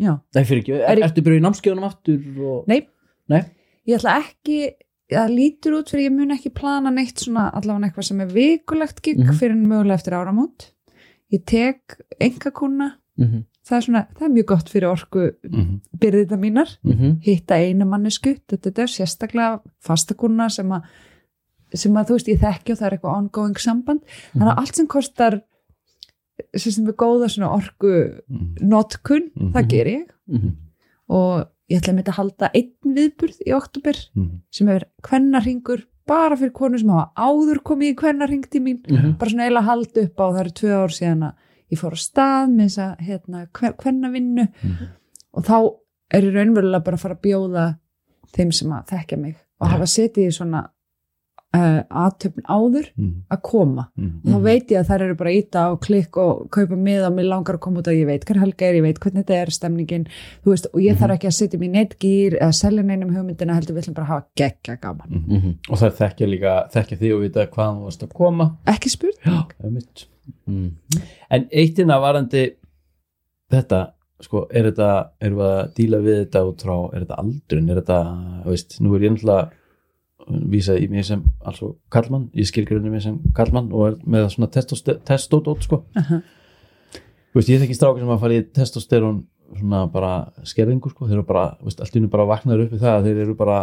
já, Nei, fyrir ekki, Er er, ertu byrjuð í námskeiðunum aftur og... Nei. Nei. ég ætla ekki það lítur út fyrir ég mun ekki plana neitt svona allavega eitthvað sem er vikulegt gig Mhm. fyrir en mögulega eftir áramót ég tek engakúna Mhm. það er svona, það er mjög gott fyrir orku Mhm. byrðita mínar, Mhm. hitta einu mannesku þetta er sérstaklega fastakúna sem að sem að þú veist ég þekki og það er eitthvað ongoing samband þannig Mhm. að allt sem kostar sem sem er góða svona orku Mhm. notkun, það ger ég og ég ætla að mynda að halda einn viðburð í oktober Mhm. sem er kvennarhingur bara fyrir konur sem hafa áður komið í kvennarhing til mín Mhm. bara svona eiginlega halda upp á það eru tvö ár síðan að ég fór á stað með þess að hérna, kvennavinnu Mhm. og þá er ég raunverulega bara að fara að bjóða þeim sem að þekkja mig og hafa setið í svona uh, aðtöfn áður Mhm. að koma Mhm. og þá veit ég að þær eru bara að íta á klikk og kaupa með og mér langar að koma út að ég veit hver helga er, ég veit hvernig þetta er stemningin þú veist, og ég Mhm. þarf ekki að setja mér neitt gýr eða selja neinum hugmyndina heldur við ætlum bara að hafa geggja gaman Mhm. Mhm. og það þekkja líka þekkja því og vita hvaðan þú varst að koma ekki spurt Mhm. En eittina varandi þetta, sko, er þetta erum við að díla við þetta út frá er þetta aldrun, er þetta, veist nú er ég náttúrulega vísa í mig sem altså kallmann, ég skilgrunni mig sem kallmann og er með svona testódót, sko Aha. Þú veist, ég þekki strákar sem að fara í testosterón svona bara skerðingu, sko þeir eru bara, veist, allt í einu bara vaknaður upp við það að þeir eru bara,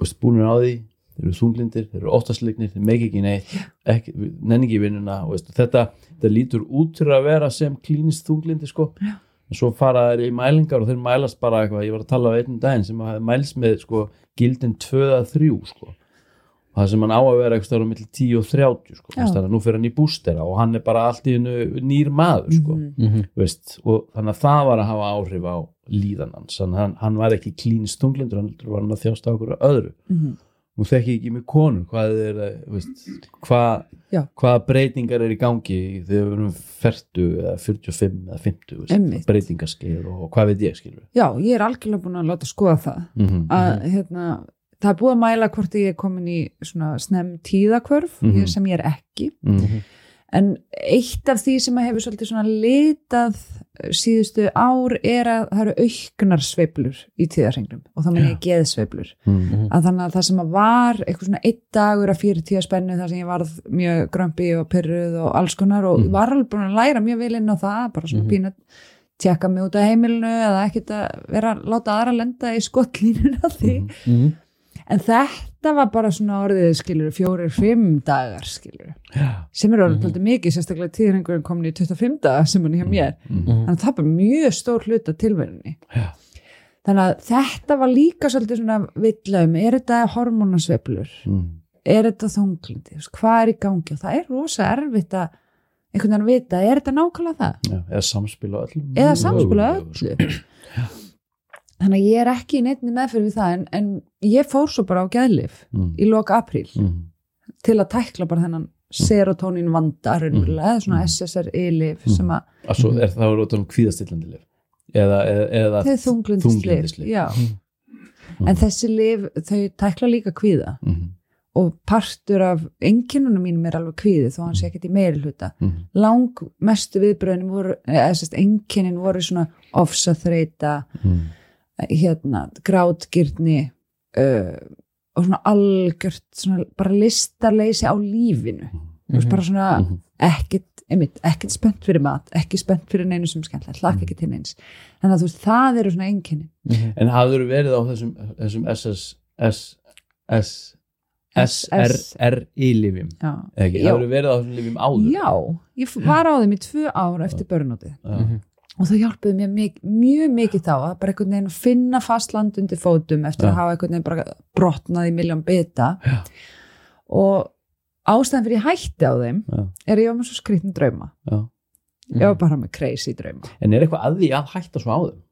veist, búinir á því þeir eru þunglindir, þeir eru óttasleiknir þeir meik ekki neitt, ekki, nenni ekki í vinnuna þetta, þetta lítur út til að vera sem klínist þunglindi sko. Já. En svo fara þeir í mælingar og þeir mælast bara eitthvað, ég var að tala á einn daginn sem að mælst með sko, gildin 2-3 sko. og það sem hann á að vera eitthvað stáður á milli 10 og 30 sko. Þannig að nú fyrir hann í bústera og hann er bara allt í hennu nýr maður sko. Mhm. Mhm. veist, og þannig að það var að hafa áhrif á líðan hans þannig að hann, hann var ekki klínist þunglindur hann var hann að þjást á okkur öðru Mhm. Nú þekki ég ekki með konur hvað er, veist, hvað, breytingar er í gangi þegar við erum 40 eða 45 eða 50 veist, Einmitt. breytingaskeið og hvað veit ég skilur já, ég er algjörlega búin að láta skoða það mm -hmm. að hérna það er búið að mæla hvort ég er komin í svona snem tíðakvörf Mhm. sem ég er ekki mm en eitt af því sem að hefur svolítið svona litað eh, síðustu ár er að það eru auknar sveiflur í tíðarhengnum og þá menn ég geðsveiflur -hmm. að þannig að það sem að var eitthvað svona einn dagur að fyrir tíða spennu þar sem ég varð mjög grömpi og pyrruð og alls konar og Mhm. var alveg búin að læra mjög vel inn á það bara svona Mhm. pínu að tjekka mig út af heimilinu eða ekkert að vera að láta aðra lenda í skottlínuna því Mhm. En þetta var bara svona orðið skilur fjórir, fimm dagar skilur sem er orðið mm mikið sérstaklega tíðringurinn komin í 25 daga sem hann er hjá mér. Mm þannig að það bara mjög stór hlut af tilverunni Já. þannig að þetta var líka svolítið svona villaum, er þetta hormónasveiflur? -hmm. er þetta þunglindi, hvað er í gangi? Og það er rosa erfitt að einhvern veginn að vita, er þetta nákvæmlega það? Já, eða samspil á öllum eða samspila mögulegu, sko. öllu þannig að ég er ekki í neittni meðferð við það en, en ég fór svo bara á geðlif mm. í loka apríl Mm. til að tækla bara þennan serotonin vanda raunverulega, eða svona Mm. SSRI-lif Mm. sem að svo er það að um kvíðastillandi lif eða, eða, þau þunglindisleif Mm. en þessi lif þau tækla líka kvíða og partur af enginnunum mínum er alveg kvíði þó hann sé ekkert í meiri hluta Mhm. lang mestu viðbröðin voru enginnin voru svona ofsaþreita Mm. Hérna, grátgirni uh, og svona algjört svona bara listarleysi á lífinu. Þú veist bara svona Mhm. ekkert, einmitt, ekkert spennt fyrir mat ekki spennt fyrir neinu sem skemmtilegt hlakka ekki til neins. Þannig að þú veist, það eru svona enginni En hafður verið á þessum, þessum SS, S, S, SRRI-livjum? já, Ekki, Já. hafður verið á þessum livjum áður? já. Ég var á þeim í tvö ár eftir börnótið. Já. Og það hjálpuði mér mjög, mjög mikið þá að bara einhvern veginn finna fast land undir fótum eftir Já. að hafa einhvern veginn bara brotnað í miljón bita Já. og ástæðan fyrir ég hætti á þeim Já. er ég var með svo skrýttin drauma ég var bara með crazy drauma En er eitthvað að því að hætta svo á þeim?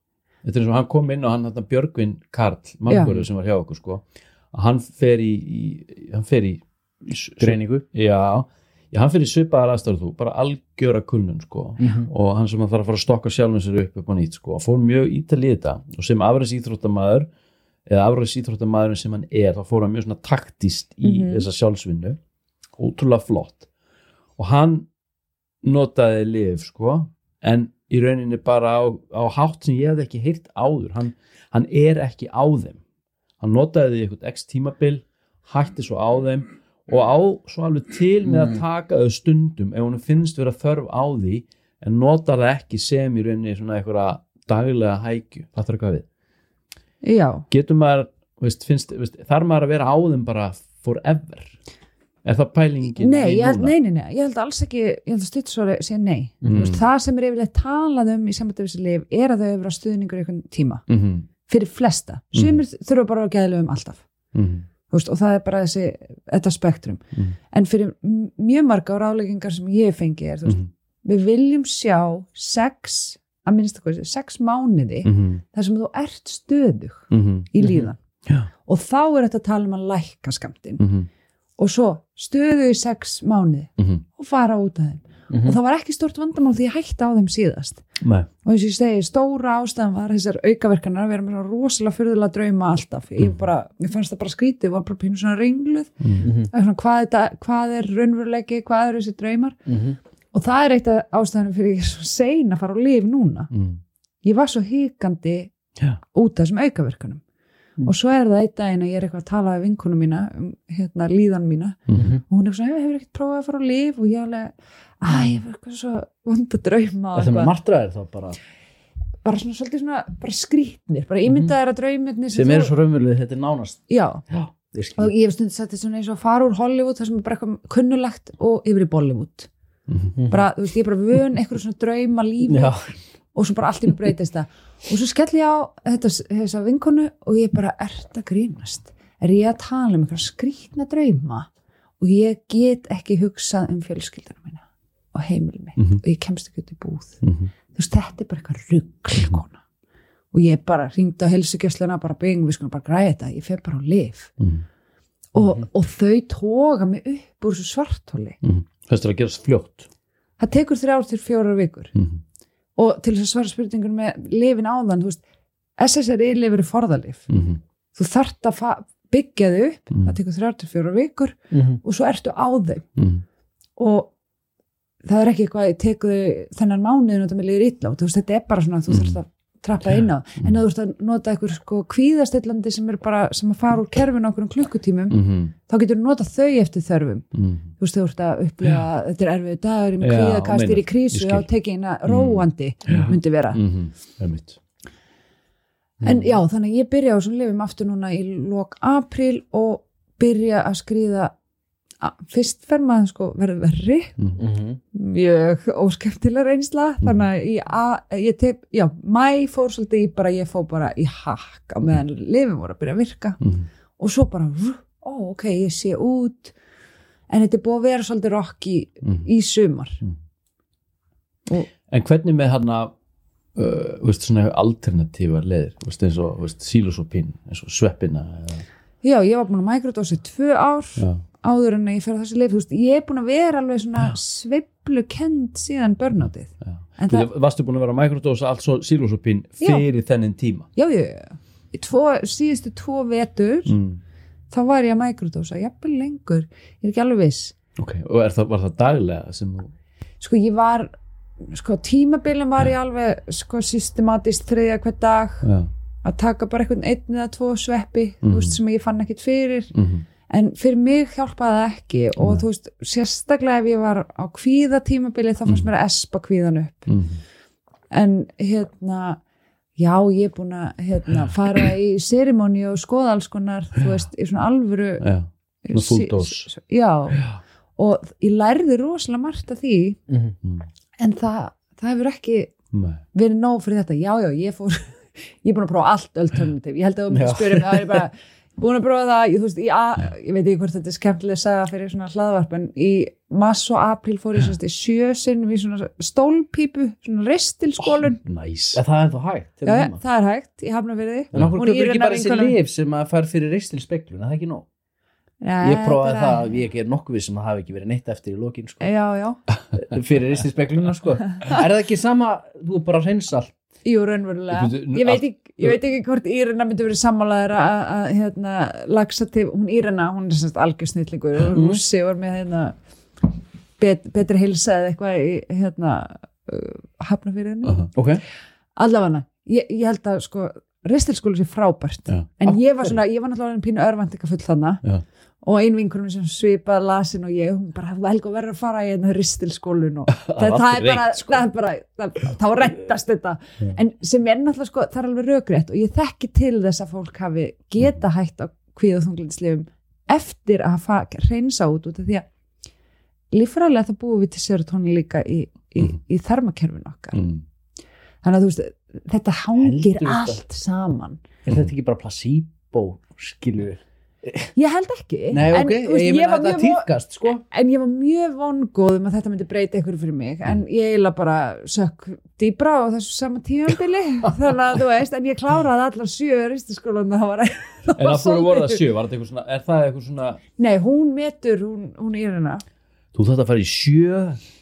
Þetta er eins og hann kom inn og hann hann Björgvin Karl, mannbúrið sem var hjá okkur sko, hann fer í, í hann fer í, í Greiningu. Já, já, hann í svipaðar aðstæður þú, bara algjöra kulnun sko. Mhm. og hann sem að þarf að fara að stokka sjálfum sér upp upp á nýtt sko, fór mjög ítalið þetta. Og sem afræðs íþróttamaður eða afræðs íþróttamaður sem hann er þá fór hann mjög svona taktist í Mhm. þessa sjálfsvinnu. Ótrúlega flott. Og hann notaði lif sko en í rauninni bara á, á hátt sem ég hefði ekki heyrt áður. Hann, hann er ekki á þeim. Hann notaði því eitthvað x tímabil hætti svo á þeim og á svo alveg til með að taka þau stundum ef hún finnst vera þörf á því en notar það ekki sem í rauninni svona eitthvað daglega hækju. Það þarf eitthvað við? Já, getur maður, veist, finnst, veist, þarf maður að vera á þeim bara forever? Er það pælingin nei, held, nei, nei, nei, ég held alls ekki ég held að stuttsvara segja nei. Mm. mm. veist, það sem er yfirleitt talað um í sambandi við þessi lif er að þau hefur að stuðningur í einhvern tíma. Mhm, fyrir flesta, sumir þurfa bara að geðlega um alltaf. Mhm, Þú veist, og það er bara þessi, þetta spektrum. Mhm. en fyrir mjög marga á ráleikingar sem ég fengi er, veist, mhm, við viljum sjá sex, að minnst okkur sex mánuði, mhm, þar sem þú ert stöðug mhm, í líðan. Já. og þá er þetta að tala um að lækka skamtinn mhm, og svo stöðug í sex mánuði og fara út af þeim og það var ekki stort vandamál því ég hætti á þeim síðast. Nei. og eins og ég segi, stóra ástæðan var þessar aukaverkanar að vera með svona rosalega fyrðulega drauma alltaf, ég bara, mér fannst það bara skrítið, var bara pínu svona rengluð Mhm. Það er svona, hvað, þetta, hvað er raunveruleiki, hvað eru þessi draumar? Og það er eitt af ástæðanum fyrir ég er svo sein að fara á lif núna. Mhm. ég var svo hikandi Já. út af þessum aukaverkunum og svo er það eitt daginn að ég er eitthvað að tala við vinkunum mína um hérna líðan mína. Mhm. og hún er svona, "Já, hefur ekkert prófað að fara á lif og ég alveg, æ, ég var eitthvað svo vond að drauma Það með eitthvað. martraðir þá bara? Bara svona svolítið svona, bara skrítnir bara ímyndaðir að draumirnir sem eru svo raunveruleg þetta er nánast. Já, Já, ég og ég hef stundið sett þetta svona eins og að fara úr Hollywood það sem er bara eitthvað kunnulegt og yfir í Bollywood. Mhm. bara, þú veist, ég er bara vön eitthvað svona drauma lífi og svo bara allt í mig breytist það. Og svo skell ég á þetta, þessa vinkonu og ég bara, ert að grínast? Er ég að tala um eitthvað skrýtna drauma? Og ég get ekki hugsað um fjölskyldunum mína og heimilum mitt. Mhm. og ég kemst ekki út í búð. Mhm. þú veist, þetta er bara eitthvað rugg kona og ég bara ringdi á helsugjösluna bara byggum, við skulum bara græða þetta. Ég fer bara á lif Mhm. og, og þau toga mig upp úr þessu svarthóli Mhm. Þess að gerast fljótt. Það tekur þrjár til fjórar vikur. Mhm. Og til þess að svara spurningur með lifin áðan, þú veist SSRI lifir er forðalif Mhm. þú þart að byggja þau upp Mhm. það tekur þrjár til fjórar vikur Mhm. og svo ertu á þeim Mhm. og það er ekki eitthvað ég teku þau þennan mánuðin og það með líður illa og þú veist, þetta er bara svona, þú Mhm. þarfst að trappa inn á en að þú ert að nota eitthvað sko kvíðastillandi sem er bara, sem að fara úr kerfinu okkur um klukkutímum, Mhm. þá getur þú nota þau eftir þörfum Mhm. þú veist, þú ert að upplifa, þetta er erfið dagur í með Já, kvíðakast, meinar. er í krísu Ég þá skil. tekið eina róandi myndi vera Mhm. En já, þannig ég byrja á þessum lifum aftur núna í lok apríl og byrja að skrýða að, fyrst fer maður sko verður verri Mhm. mjög óskeptilega reynsla þannig að ég, að, ég tek, já, mæ fór svolítið í bara, ég fór bara í hakk á meðan lifum voru að byrja að virka Mhm. og svo bara, ó, ok, ég sé út en þetta er búið að vera svolítið rock í, Mhm. í sumar En hvernig með hana uh, veist, svona alternatívar leðir veist, eins og veist, sílosopín eins og sveppina eða, já, ég var búin að mikrodósi tvö ár já. Áður en að ég fer á þessi leif, þú veist, ég er búin að vera alveg svona sveiflu kend síðan börnátið Já. það, varstu búin að vera að mikrodósa allt svo sílosopín fyrir þennin tíma? Já, já, já tvo, síðustu tvo vetur mm. þá var ég að mikrodósa, jafnvel lengur. Ég er ekki alveg viss. Ok, og það, var það daglega sem þú sko ég var sko tímabilin var ég alveg sko systematist þriðja hver dag já, að taka bara einhvern einn eða tvo sveppi Mhm. þú veist, sem ég fann ekkit fyrir. Mm en fyrir mig hjálpaði það ekki og Nei. þú veist, sérstaklega ef ég var á kvíða tímabili þá fannst Mhm. mér að espa kvíðan upp en hérna já, ég er búin að hérna, fara í serimóni og skoða alls konar þú veist, í svona alvöru já, Svona full sí- dose. s- já, og ég lærði rosalega margt af því Mhm. Mm. en það, það hefur ekki Nei. verið nóg fyrir þetta, já já, ég fór ég er búin að prófa allt alternativ ég held að þú spyrja mig, það er ég bara búin að prófa það, ég, þú veist, að, ég veit ekki hvort þetta er skemmtileg saga fyrir svona hlaðvarp en í mass og april fór ég sérst í sjösinn við svona stólpípu, svona ristilskólun. Næs Ja, það er ennþá hægt já, hérna já, heima. það er hægt, ég hafna fyrir því En okkur köpur ekki bara þessi lif sem að fær fyrir ristil speklun, er það ekki nóg? Ég prófaði það, ég er nokkuð við sem það hafi ekki verið neitt eftir í lokin sko. já, já, fyrir ristil spekluna sko. Er það ekki sama, þú er bara að hreinsa allt jú, raunverulega. Ég veit ekki, ég veit ekki hvort Írena myndi verið sammálaður að, hérna, laxativ, hún Írena, hún er semst algjör snillingur, mm. Rússi og er með hérna, bet, betri hilsa eða eitthvað í hérna, uh, hafnafyririnu Aha. Ok, allavega, ég, ég held að sko ristilskóli sé frábært Já. en Af ég var svona, ég var náttúrulega pínu örvæntika full þarna Já. Og ein vinkurum sem svipaði lasin og ég, hún bara, Helga verður að fara í hérna ristilskólun og það, það er bara, sko. það er bara það, þá rettast þetta en sem er náttúrulega sko, það er alveg rökrétt og ég þekki til þess að fólk hafi geta hægt á kvíð og þunglindslifum eftir að reynsa út út af því að líffræðilega það búum við til serotonin líka í, í, Mhm. í þarmakerfinu okkar Mm. þannig að þú veist, þetta hangir allt saman er þetta ekki bara placebo, skilur ég held ekki. Nei, en, ok, þú veist, ég ég meina það von- týrkast sko. en ég var mjög vongóð um að þetta myndi breyta ykkur fyrir mig en Mm. ég eiginlega bara sökk dýbra á þessu sama tímambili þannig að þú veist, en ég kláraði allar sjö ristaskólan það var En af hverju voru það sjö? Var þetta eitthvað svona, er það eitthvað svona nei, hún metur, hún, hún er hérna. Þú þarft að fara í sjö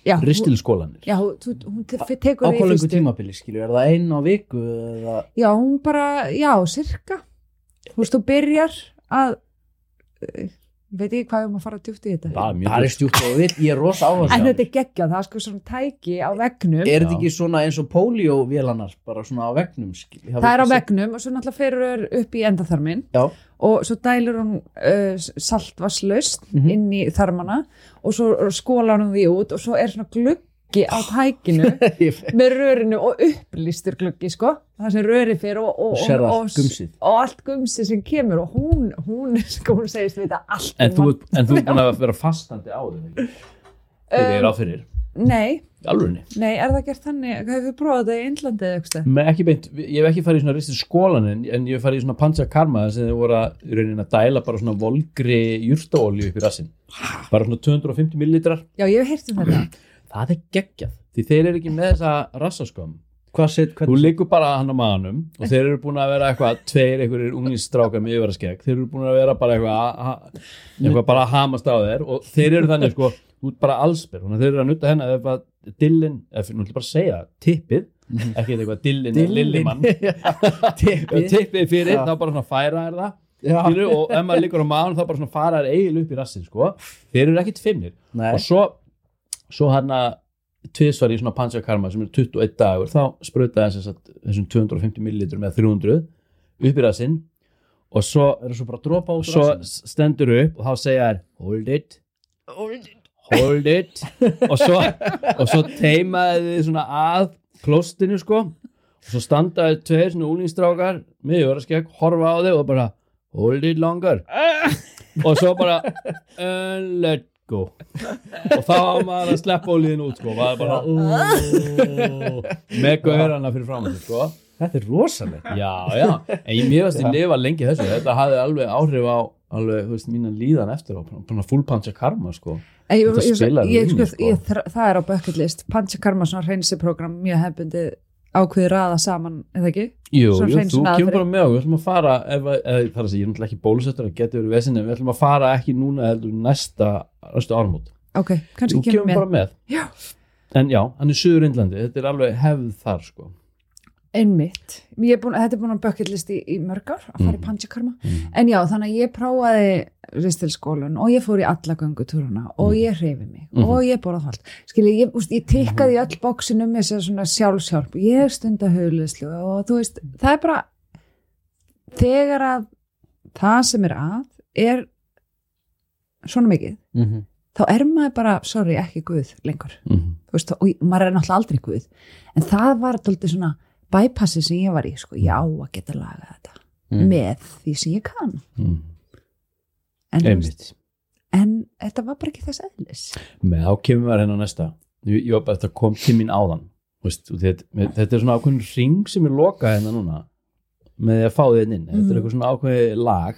já, ristilskólanir já, hún, hún, hún te- tekur á það í hvað lengur fyrstu. tímabili, skilur, er það einn á viku eða, já, hún bara, já, sirka þú veist, þú byrjar að veit ekki hvað við erum að fara djúpt í þetta. Það er það er stjúpt og vill, ég er rosa áherslu en þetta er geggjað, það er sko svona tæki á vegnum er þetta ekki svona eins og poliovélanar bara svona á vegnum það er á vegnum og svo náttúrulega ferur upp í endaþarmin Já. og svo dælur hún uh, saltvarslaust Mhm. inn í þarmana. Og svo skólar hún því út og svo er svona gluggi á tækinu með rörinu og upplýstur gluggi sko, það sem röri fyrir og, og, Og og, allt gumsið. og allt gumsið sem kemur og hún, hún, sko, hún segist við þetta allt En um þú, en þú búin að vera fastandi á þeim Þegar ég er á fyrir. Nei, nei, er það gert þannig? Hefur þið prófað þetta í Indlandi eða eitthvað Með ekki beint, ég hef ekki farið í svona ristil skólanin en ég hef farið í svona pancha karma sem þið voru að að dæla bara svona volgri jurtaolju upp í rassin bara svona 250 millilitrar. Já, ég hef heyrt um þetta það er geggjað, því þeir eru ekki með þessa rassaskömm þú liggur bara hann á maðanum og þeir eru búin að vera eitthvað tveir einhverjir unglinstrákar með yfirraskegg. Þeir eru búin að vera bara eitthvað að- að- eitthvað bara að hamast á þeir og þeir eru þannig sko, út bara að þeir eru að nutta hennar eða dillin, eða nú ætlum ég bara að segja tippið, ekki eitthvað dillin, Dillin. lillimann. Tippið. tippið fyrir, þá bara svona færa er það og ef maður liggur á maðan þá bara svona fara þær eigin upp í rassin sko. þeir eru ekkit fimmir. Nei. og svo, svo hann að tvisvar í svona pansakarma sem er 21 dagur þá að þessum 250 millilitrum með 300 upp í rassin og svo, er það svo bara að dropa út svo rassinn? stendur upp og þá segja þær hold it. Hold it. Og svo, og svo teimaði þið svona að klostinu sko. Og svo standaði tveir svona úlingstrákar með öraskegg, horfa á þig og bara hold it longer. Og svo bara let go. Og þá á maður að sleppa ólíðin út sko, maður bara með gaurana fyrir fram sig sko. Þetta er rosalegt. Já, já, en ég mér veist ég lifa lengi þessu, þetta hafði alveg áhrif á alveg, þú veist, mína líðan eftir bara full punch karma, sko. Ég, ég, ég, ég, inn í, sko, sko. það er á bucket list. Pancha Karma, svona hreinsiprogram mjög hefbundið ákveði raða saman eða ekki? Jú, jú, þú kemur bara með og við ætlum að fara ef, ef, það er að segja, ég er náttúrulega ekki bólusettur að geta verið vesinni, en við ætlum að fara ekki núna heldur næsta, næsta ármót Ok, kannski Þú kemur með. bara með. Já. En já, hann er Suður Indlandi, þetta er alveg hefð þar, sko einmitt er búin, þetta er búin að bucket list í, í mörg ár að fara í Mhm. panchakarma mm. en já, þannig að ég prófaði ristilskólan og ég fór í alla göngutúruna og Mhm. ég hreyfi mig Mhm. og ég borða þált skilji, ég, úst, ég tikkaði í öll bóksinum með þess svona sjálfshjálp ég stunda höfleyslu og þú veist það er bara þegar að það sem er að er svona mikið Mhm. þá er maður bara, sorry, ekki guð lengur Mm. Þú veist, og maður er náttúrulega aldrei guð en það var tóltið svona bypassi sem ég var í, sko, ég á að geta lagað þetta Mm. með því sem ég kann. Mm. en, veist, en þetta var bara ekki þess eðlis. Með þá kemur maður hérna á næsta. Ég, ég var bara þetta kom til mín áðan. Veist, þetta, þetta er svona ákveðin ring sem er lokað hérna núna með því að fá þið inn. Þetta er Mhm. eitthvað svona ákveði lag.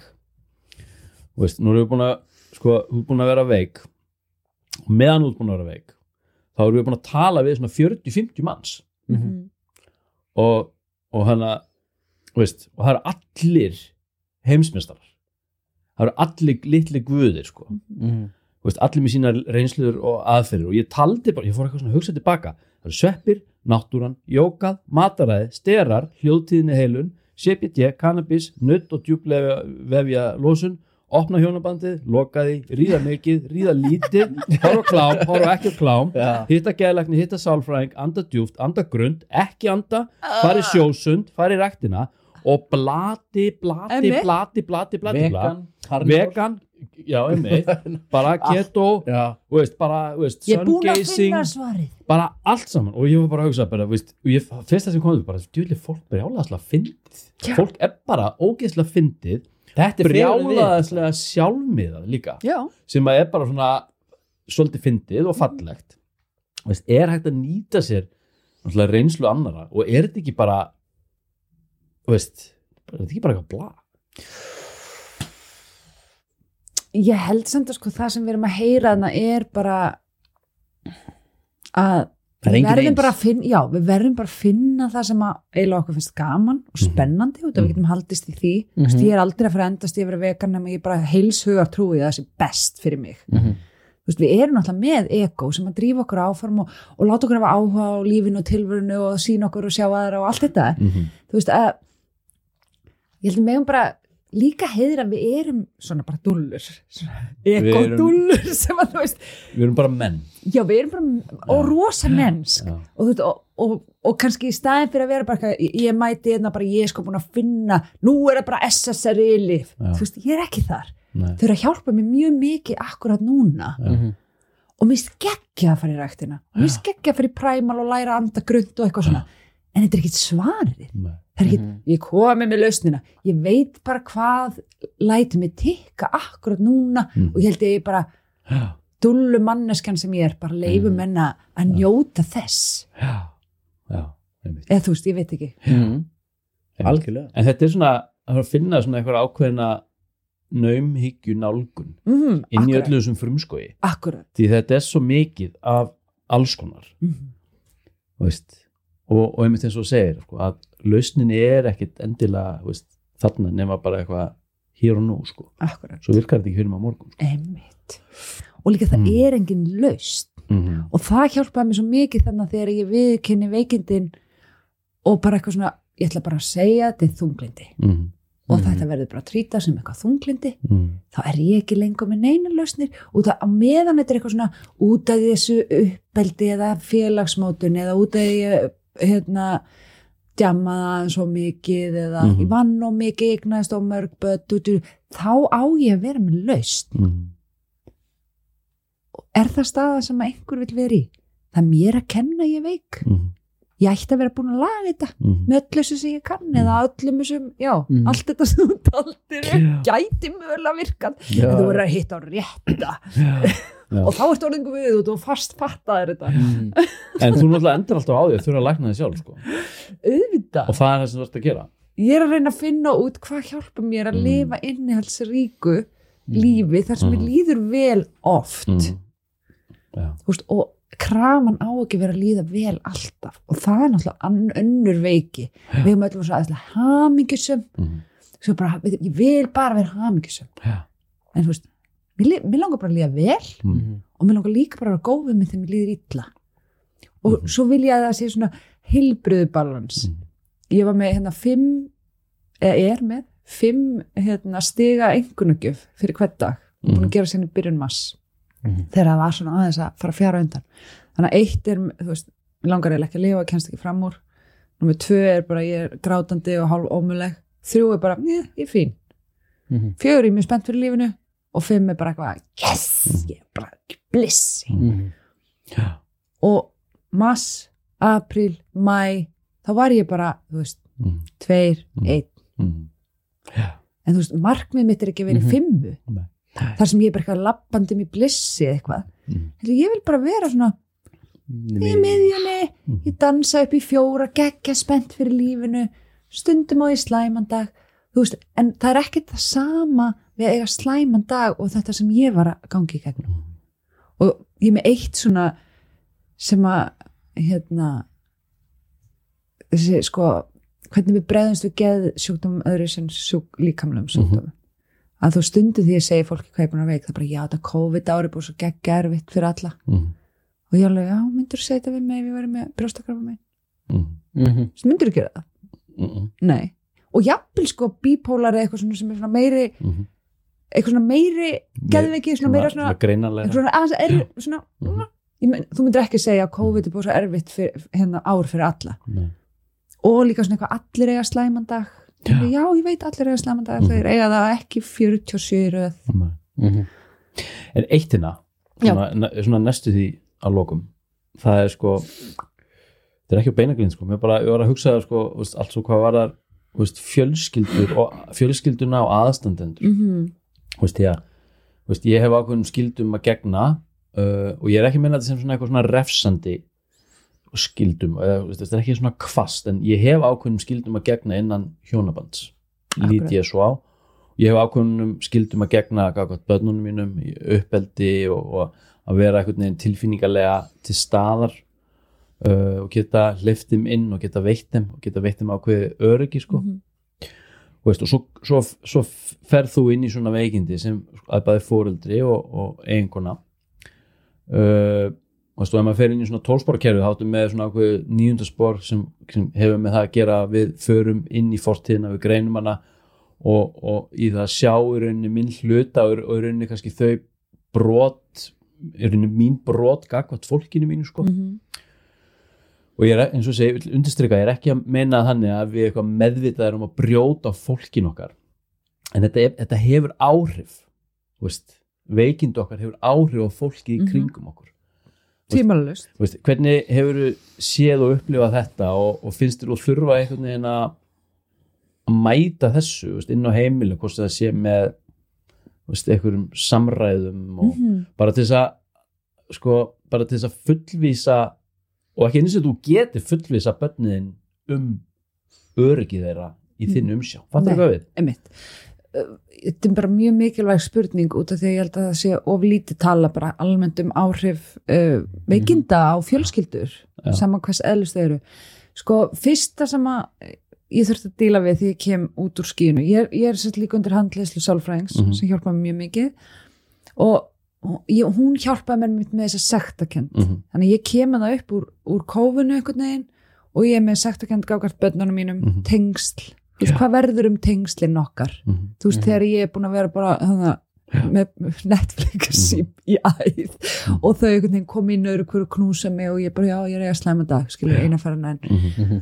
Veist, nú erum við búin að sko, þú ert búin að vera veik. Meðan þú ert búin að vera veik þá erum við búin að tala við svona 40-50 manns. Mhm. Og, og hana veist, og það eru allir heimsmeistarar. Það eru allir litli guðir sko. Þú veist, allir með sínar reynsluður og aðferðir. Og ég taldi bara, ég fór eitthvað svona að hugsa tilbaka. Það eru sveppir, náttúran, jókað mataræði, sterar, hljóðtíðinni heilun CBD, cannabis, nutt og djúplega vefja losun opna hjónabandið, loka því, ríða mikið ríða lítið, horfa klám horfa ekki klám, Já. hitta geðlækni hitta sálfræðing, anda djúft, anda grund ekki anda, fari sjósund fari í ræktina og blati, blati, Einmitt. blati, blati, blati, blati. Vegan, vegan, já, einmitt. Bara keto, Já. þú veist, bara þú veist, ég er búin að sungazing, finna svarið. bara allt saman. Og ég var bara að hugsa bara, þú veist, og ég, fyrsta sem komið bara, djúli fólk brjálaðslega fyndið. Já. fólk er bara ógeðslega fyndið Þetta er brjálaðslega sjálfmiðað líka já, sem að er bara svona svolítið fyndið og fallegt. Veist, er hægt að nýta sér reynslu annara og er þetta ekki bara veist, er þetta ekki bara eitthvað bla? Ég held samt að sko það sem við erum að heyra þarna er bara að við verðum bara að finna, já, við verðum bara að finna það sem að eiginlega okkur finnst gaman og Mhm. spennandi og það við Mhm. getum haldist í því mm. -hmm. ég er aldrei að fara endast í að vera vegan nema ég bara heilshugar trúi að það sé best fyrir mig Mhm. Þú veist, við erum náttúrulega með ego sem að drífa okkur áform og, og láta okkur hafa áhuga á lífinu og tilvörinu og sína okkur og sjá aðra og allt þetta mm -hmm. þú veist að ég held að megum bara líka heiðir að við erum svona bara dullur ego erum- dullur sem að þú veist við erum bara menn. Já við erum bara og Já. rosa mennsk. Og, þú veist, og, og, og kannski í staðin fyrir að vera bara ég, ég mæti hérna bara ég er sko búin að finna, nú er það bara SSRI lif, Já. þú veist ég er ekki þar. Nei. þau eru að hjálpa mér mjög mikið akkurat núna. Já. Mhm. og mér skeggja að fara í ræktina. Mér skeggja að fara í præmal og læra að anda grund og eitthvað svona, en þetta er ekki svarið er ekki, Mhm. ég komi með lausnina ég veit bara hvað læti mig tikka akkurat núna Mhm. og ég held ég bara Já. dullu manneskan sem ég er bara leifum Mhm. enna að njóta þess Já. Já. eða þú veist, ég veit ekki Mhm. Algjörlega en þetta er svona að finna svona eitthvað ákveðina naumhyggju nálgun mm, inn í akkurat, öllu þessum frumskogi akkurat. því þetta er svo mikið af alls konar Mm. þú veist, og, og einmitt eins og þú segir sko, að lausnin er ekkit endilega veist, þarna nema bara eitthvað hér og nú sko. akkurat, svo virkar þetta ekki fyrir maður morgun sko. einmitt og líka það Mm. er engin laust mm -hmm. og það hjálpaði mér svo mikið þannig að þegar ég viðkynni veikindin og bara eitthvað svona, ég ætla bara að segja þetta er þunglindi Mm og Mhm. þetta verður bara að trýta sem eitthvað þunglindi -hmm. þá er ég ekki lengur með neina lausnir og það á meðan þetta er eitthvað svona út af þessu uppbeldi eða félagsmótun eða út af hérna djammaða svo mikið eða Mhm. ég vann og mikið eignaðist og mörg úr, þá á ég að vera með laust Mm er það staða sem að einhver vil vera í það er mér að kenna ég veik -hmm. ég ætti að vera búin að laga þetta Mm með öllu þessu sem ég kann eða öllum þessum, já, Mhm. allt þetta sem þú taldir gæti mögulega virkað Já. en þú verður að hitta á rétta Já. Og þá ertu orðingu við út og fast fattaðir þetta Mhm. en þú náttúrulega endur alltaf á því að þurfa að lækna þig sjálf sko. auðvitað, og það er það sem þú ert að gera ég er að reyna að finna út hvað hjálpa mér að Mm. lifa innihaldsríku lífi þar sem Mm. mér líður vel oft mm. Já. Þú veist, og krafan á ekki vera að líða vel alltaf og það er náttúrulega önnur veiki við höfum öllum Mm. svo bara, við- ég vil bara vera hamingjusum Já. en þú veist, mér, mér langar bara að líða vel Mm. og mér langar líka bara að vera góð við mig þegar mér líður illa. Og Mhm. svo vil ég að það sé svona heilbriðu balans Mhm. ég var með hérna fimm eða er með fimm hérna, stiga engunugjöf fyrir hvert dag. Búin að gera sinni byrjun mass Mhm. þegar það var svona aðeins að fara fjara undan. Þannig að eitt er, þú veist, mér langar eiginlega ekki að lifa, kennst ekki fram úr. Nummer tvö er bara ég er grátandi og hálf ómuleg þrjú er bara, ég, ég er fín. Mhm. fjögur er ég mjög spennt fyrir lífinu og fimm er bara eitthvað, yes ég er bara bliss Mhm. Já. og mars, april, mæ þá var ég bara, þú veist Mhm. tveir, Mhm. einn Mhm. Já. en þú veist, markmið mitt er ekki að vera í Mhm. fimmu Nei. þar sem ég er bara eitthvað lappandi með blissi eða eitthvað. Heldur, ég vil bara vera svona í miðjunni, Mhm. ég dansa upp í fjóra geggja spennt fyrir lífinu stundum á í slæmandag þú veist, en það er ekkert það sama við eiga slæmandag og þetta sem ég var að gangi í gegnum og ég er með eitt svona sem að hérna þessi sko hvernig við bregðumst við geð sjúkdómum öðru sem sjúk, líkamlegum sjúkdómum að þú stundu því að segja fólki hvað er búin að veik það er bara já þetta COVID ári búið svo geggja erfitt fyrir alla Mhm. og ég alveg já myndur þú segja þetta við mig ég væri með brjóstakrafa mig Mhm. Mhm. myndur þú gera það? Mhm. Nei og jafnvel sko bípólar eða eitthvað svona sem er meiri Mhm. Eitthvað svona meiri geðveiki svona meira svona, greinalega svona aðeins er svona Mhm. ég men, þú myndir ekki segja að COVID er búið svo erfitt fyrir, hérna ár fyrir alla Nei. og líka svona eitthvað allir eiga slæmandag Já. já, ég veit allir eiga slæmandag Mhm. þeir eiga það ekki 47 í röð Nei. Mhm. En eitt hérna, svona, svona næstu því að lokum, það er sko, þetta er ekki á beinaglind sko, mér bara, ég var að hugsa það sko, veist, allt svo hvað var það, veist, fjölskyldur og fjölskylduna og aðstandendur, mm -hmm. þú veist, ég, veist, ég hef ákveðnum skyldum að gegna uh, og ég er ekki minna þetta sem svona eitthvað svona refsandi veist, þetta er ekki svona kvast, en ég hef ákveðnum skyldum að gegna innan hjónabands, lít ég svo á ég hef ákveðnum skildum að gegna gagvart börnunum mínum í uppeldi og, og að vera einhvern veginn tilfinningarlega til staðar uh, og geta hleyftum inn og geta veitt þeim og geta veitt þeim ákveði öryggi sko. Mhm. og, veist, og svo, svo, svo ferð þú inn í svona veikindi sem að bæði fóreldri og, og eiginkona uh, og ef maður fer inn í svona tólsporkerfi þá áttu með svona ákveði nýjundaspor sem, sem hefur með það að gera við förum inn í fortíðina, við greinum hana og, og í það að sjá í rauninni minn hluta og, í rauninni kannski þau brot í rauninni mín brot gagvart fólkinu mínu sko Mhm. Og ég er eins og segi, vill undirstrika, ég er ekki að meina þannig að við eitthvað meðvitað erum að brjóta fólkin okkar en þetta, er, þetta hefur áhrif þú veist, veikind okkar hefur áhrif á fólki í Mhm. kringum okkur tímalust Þú hvernig hefur séð og upplifað þetta og, og finnst þú þurfa einhvern veginn að mæta þessu þú veist, inn á heimilu, hvort það sé með þú veist, einhverjum samræðum og Mhm. bara til þess að sko, bara til þess að fullvísa og ekki eins og þú getur fullvísa börniðin um öryggi þeirra í þinn umsjá þú hvað við? Einmitt. Uh, Þetta er bara mjög mikilvæg spurning út af því að ég held að það sé of lítið tala bara almennt um áhrif uh, veikinda á fjölskyldur Já. saman hvers eðlust þau eru. Sko, fyrsta sem að ég þurfti að díla við því ég kem út úr skínu. Ég, er- er sett líka undir handleyslu sálfræðings Mhm. sem hjálpaði mér mjög mikið og og ég, hún hjálpaði mér með, með þessa sektakend. Mm -hmm. Þannig að ég kem að það upp úr, úr kófinu einhvern veginn og ég er með sektakend gákart börnunum mínum, Mhm. tengsl. Þú veist, hvað verður um tengslinn okkar? Mhm. þú veist, þegar ég er búin að vera bara hana, með Netflix í, í æð og þau einhvern veginn kom inn öðru hverju knúsa mig og ég bara, já, ég er eiga slæma dag skilur eina fara en Mhm.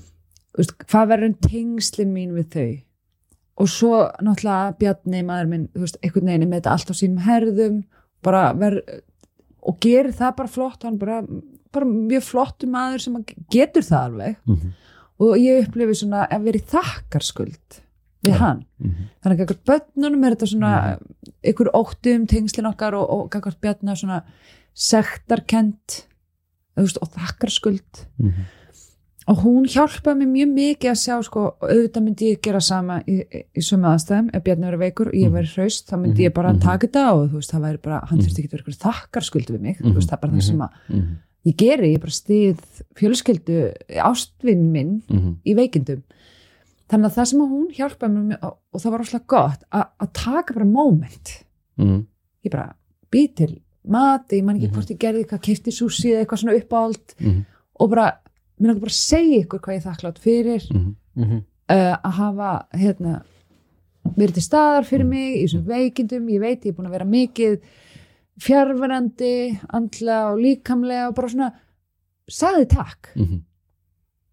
veist, hvað verður um tengslin mín við þau og svo náttúrulega Bjarni, maður minn, þú veist, einhvern veginn er með þetta allt á sínum herðum bara ver, og gerir það bara flott hann bara, bara mjög flottu maður sem getur það alveg Mhm. og ég upplifi svona að vera í þakkarskuld við Já. hann Mhm. þannig að gagvart börnunum er þetta svona ykkur ótti um tengslin okkar og, og gagvart bjarnar svona sektarkent og þakkarskuld Mhm. Og hún hjálpaði mér mjög mikið að sjá sko, auðvitað myndi ég gera sama í, í, sömu aðstæðum, ef Bjarni verið veikur og ég verið hraust, þá myndi ég bara Mhm. taka þetta og þú veist, það væri bara, hann þurfti ekki að vera ykkur þakkarskuld við mig, þú veist, það er bara það sem að Mhm. ég geri, ég bara stið fjölskyldu, ástvinn minn Mhm. í veikindum. Þannig að það sem að hún hjálpaði mér og, og það var rosalega gott að að taka bara moment. Mhm. ég bara bý til mati, ég man ekki Mhm. hvort ég gerði eitthvað Mhm. mér langar bara að segja ykkur hvað ég er þakklátt fyrir Mhm. Mhm. uh, að hafa hérna verið til staðar fyrir mig í þessum veikindum, ég veit ég er búin að vera mikið fjárverandi andla og líkamlega og bara svona sagði takk Mhm.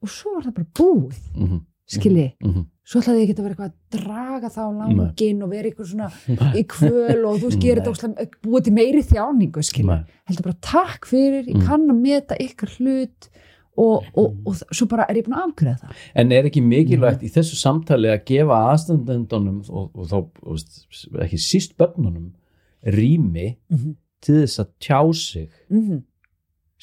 og svo var það bara búið Mhm. skilji, Mhm. svo ætlaði ég ekki að vera eitthvað að draga þá langin og vera eitthvað svona í kvöl og þú gera þetta búið til meiri þjáningu skilji, heldur bara takk fyrir ég Mm. kann að meta ykkar hlut og, og, og, svo bara er ég búin að afgreða það. En er ekki mikilvægt í þessu samtali að gefa aðstandendunum og, og þá ekki síst börnunum rými Mhm. til þess að tjá sig mm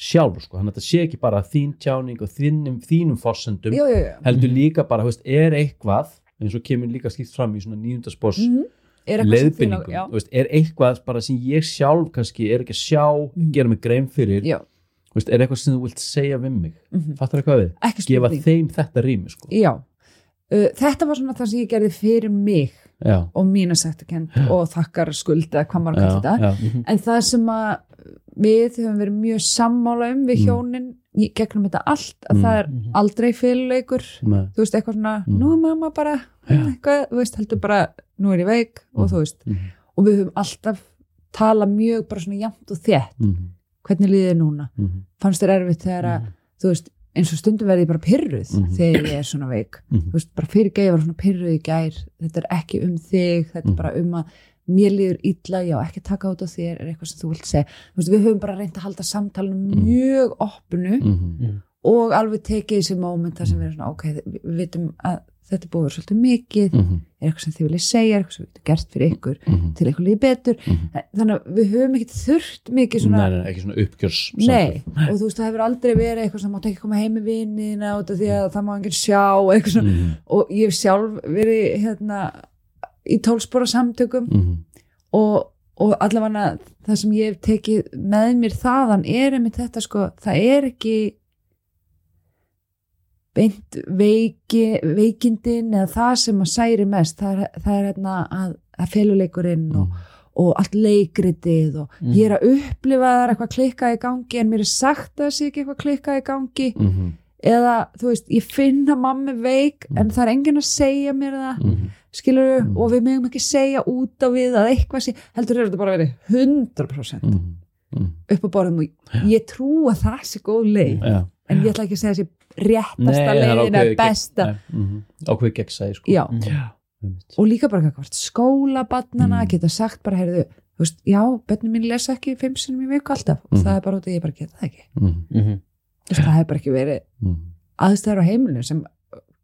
sjálfur sko, þannig að þetta sé ekki bara þín tjáning og þínum, þínum forsendum jú, jú, jú. heldur líka bara, veist, er eitthvað eins og kemur líka skýrt fram í svona nýjundaspors Mm Þú veist, er eitthvað bara sem ég sjálf kannski er ekki að sjá, Mm. gera mig grein fyrir já, veist, er eitthvað sem þú vilt segja við mig Mhm. fattar eitthvað við, ekki gefa spurning þeim þetta rými sko. já, uh, þetta var svona það sem ég gerði fyrir mig já, og mína sektakent og þakkar skuld eða hvað maður kallar þetta já, en það sem að við höfum verið mjög sammála um við Mm. hjónin gegnum þetta allt að Mm. það er aldrei fyrirleikur þú veist eitthvað svona, Mm. nú er mamma bara eitthvað, þú veist, heldur bara nú er ég veik og Mm. þú veist Mhm. og við höfum alltaf tala mjög bara svona jæmt og þétt Mhm. Hvernig líðið núna, Mhm. fannst þér erfitt þegar að, þú veist, eins og stundum verði ég bara pyrruð Mhm. þegar ég er svona veik Mhm. þú veist, bara fyrir geið var svona pyrruð í gær þetta er ekki um þig, þetta Mhm. er bara um að mér líður illa, já, ekki taka út á þér er eitthvað sem þú vilt segja, þú veist, við höfum bara reynd að halda samtalinu Mhm. mjög opnu Mhm. og alveg tekið þessi moment þar sem við erum svona, ok, við, við vitum að þetta er búið að vera svolítið mikið, Mhm. er eitthvað sem þið viljið segja, eitthvað sem við getum gert fyrir ykkur Mhm. til eitthvað líði betur, Mhm. þannig að við höfum ekki þurft mikið svona Nei, nei, ekki svona uppgjörs Nei, og þú veist, það hefur aldrei verið eitthvað sem mátt ekki koma heim út af því að það má enginn sjá eitthvað svona, Mhm. og ég hef sjálf verið hérna í tólspora samtökum Mhm. og, og allavega það sem ég hef tekið með mér þaðan er einmitt þetta sko, það er ekki beint veiki, veikindin eða það sem að særi mest það er, það er hérna að, að feluleikurinn og, og allt leikritið og ég er að upplifa að það er eitthvað klikkað í gangi en mér er sagt að það sé ekki eitthvað klikkað í gangi Mhm. eða þú veist, ég finn að mamma er veik en það er enginn að segja mér það Mhm. skilur Mm. og við mögum ekki segja út á við að eitthvað sé, heldur þetta bara verið 100% Mhm. Mhm. upp á borðum og ég trú að það sé góð leið, en ég ætla ekki að segja þessi réttasta Nei, það er leiðin ákveðið að besta, mhm. ákveðið gegnsæði sko. einmitt. og líka bara hvort skólabarnana Mm. geta sagt bara, heyrðu, veist, já bönni mín lesa ekki fimm sinum í viku alltaf og Mhm. það er bara út að ég bara geta það ekki Mhm. Mhm. Þú veist, það hefur bara ekki verið Mhm. aðstæður á heimilinu sem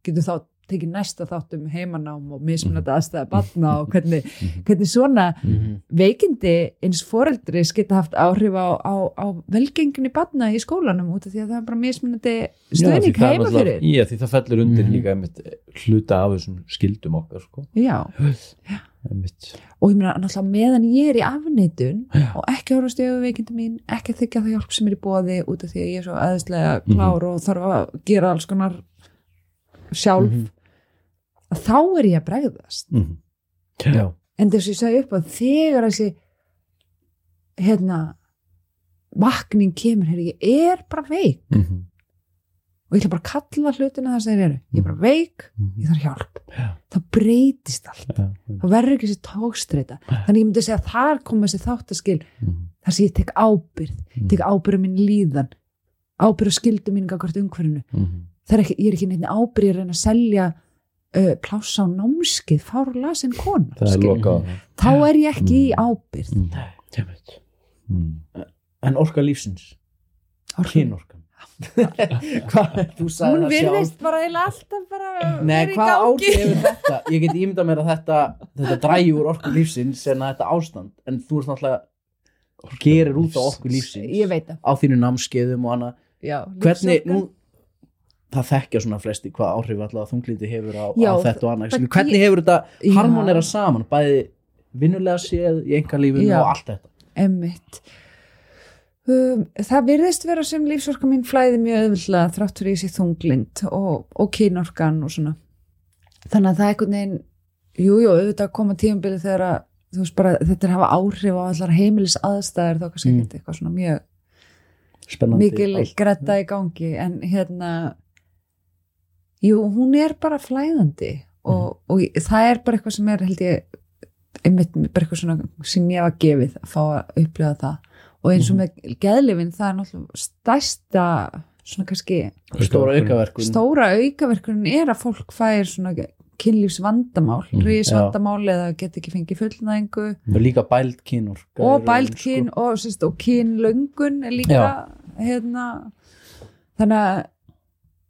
getur þá tekið næsta þátt um heimanám og mismunandi aðstæða batna og hvernig, hvernig svona Mhm. veikindi eins foreldris geta haft áhrif á, á, á velgenginni batna í skólanum út af því að það er bara mismunandi Já, stöðning heima fyrir Já, því það fellur undir Mhm. líka einmitt, hluta af þessum skildum okkar sko. Já, einmitt. og ég meina náttúrulega meðan ég er í afneitun Já. og ekki horfa stöðu veikindi mín ekki þykja það hjálp sem er í bóði út af því að ég er svo aðeinslega Mhm. klár og þarf að gera alls konar sjálf Mhm. Að þá er ég að bregðast Mhm. Já. en þess að ég sagði upp að þegar þessi hérna vakning kemur, herri, ég er bara veik Mhm. og ég ætla bara að kalla hlutina það sem þeir eru ég er bara veik, Mhm. ég þarf hjálp Já. það breytist allt, einmitt. það verður ekki þessi tókstreita, þannig ég myndi segja að þar koma þessi þáttaskil, Mhm. þar sem ég tek ábyrð Mhm. tek ábyrð um minn líðan ábyrð og skildu mín gagvart umhverfinu Mhm. það er ekki, ég er ekki neitt ábyrð að reyna að selja pláss á námskið fárla sem kona Það er skilur. loka á það. þá er ég ekki í Mm. ábyrð Mhm. Einmitt. Mhm. En orka lífsins Kynorkan Hvað, þú sagði hún virðist bara eiginlega alltaf bara Nei, hvað áhrif hefur þetta? Ég get ímyndað mér að þetta þetta drægi úr orku lífsins en að þetta ástand en þú ert náttúrulega gerir út á orku lífsins á þínu námskeiðum og annað já hvernig, nú það þekkja svona flesti hvað áhrif alltaf þunglindi hefur á, Já, á þetta og annað hvernig hefur þetta harmonera saman bæði vinnulega séð í engalífinu Já. og allt þetta Emmitt. Um, það virðist vera sem lífsorka mín flæði mjög öðvöldlega þrátt fyrir þessi þunglind og, og kynorkan og svona. Þannig að það er einhvern veginn, jú, jú, auðvitað að koma tímabili þegar að, þú veist bara, þetta er að hafa áhrif á allar heimilis aðstæður, þá kannski Mm. eitthvað svona mjög spennandi mikil gretta í gangi, en hérna, jú, hún er bara flæðandi og, og það er bara eitthvað sem er held ég einmitt bara eitthvað svona sem ég var gefið að fá að upplifa það. Og eins og með geðlifin það er náttúrulega stærsta svona kannski stóra aukaverkun. stóra aukaverkunin er að fólk fær svona kynlífs vandamál, Mhm, rísvandamál eða get ekki fengið fullnæðingu. Og líka bæld kynur og bældkyn og, sérst, og kynlöngun er líka Já. hérna. Þannig að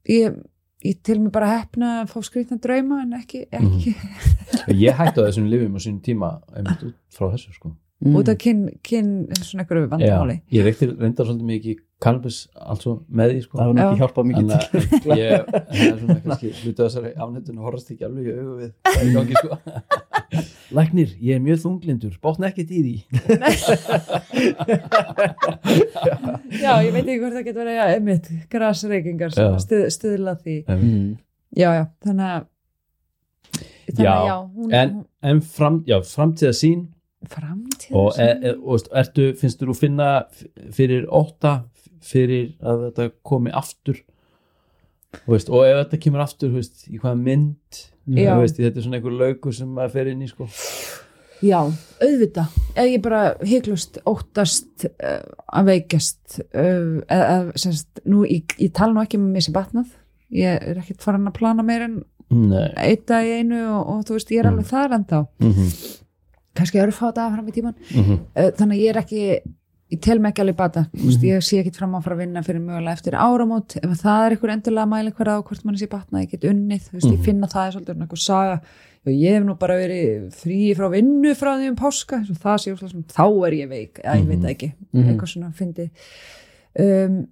ég, ég til mig bara hefna að fá skrýtna drauma en ekki, ekki ég hætti á þessum lifum á sínum tíma einmitt út frá þessu sko. Mm. út af kyn, kyn svona einhverju vandamáli. ég reykti reyndar svolítið mikið cannabis also með því sko. Það var ekki Já. hjálpað mikið til. að ég, er svona kannski hlutu þessari afnættun og horfast ekki alveg í augu við það er í gangi sko. Læknir, ég er mjög þunglindur, bóttna ekkert í því. Já, ég veit ekki hvort það getur verið ja, sem Já. stuð, stuðla því. Mm. já, já, þannig að þannig Já, að já, hún, en, en fram, já, framtíða sín hún framtíð og, e, e, og ertu, finnst þú finna f- fyrir óta fyrir að þetta komi aftur. Veist, og ef þetta kemur aftur veist, í hvaða mynd veist, þetta er svona einhver laukur sem maður fer inn í sko. Já, auðvita ef ég bara hygglust óttast uh, að veikjast uh, eða, eða, semst, nú, ég, ég tala nú ekki með mér sem batnað ég er ekkert farin að plana meir en eitt dag í einu og, og þú veist, ég er alveg þar ennþá. Mm -hmm. kannski örf á dag fram í tíman Mm uh, þannig að ég er ekki ég tel mig ekki alveg bata, mm Mhm. ég sé ekkert fram á að fara að vinna fyrir mögulega eftir áramót ef það er einhver endurlega mæli hverða á hvort mann sé batna ég get unnið, þú veist, Mhm. ég finna það er svolítið einhver saga, ég hef nú bara verið frí frá vinnu frá því um páska það sé úrslega sem þá er ég veik eða ég veit það ekki, Mhm. eitthvað svona fyndið um,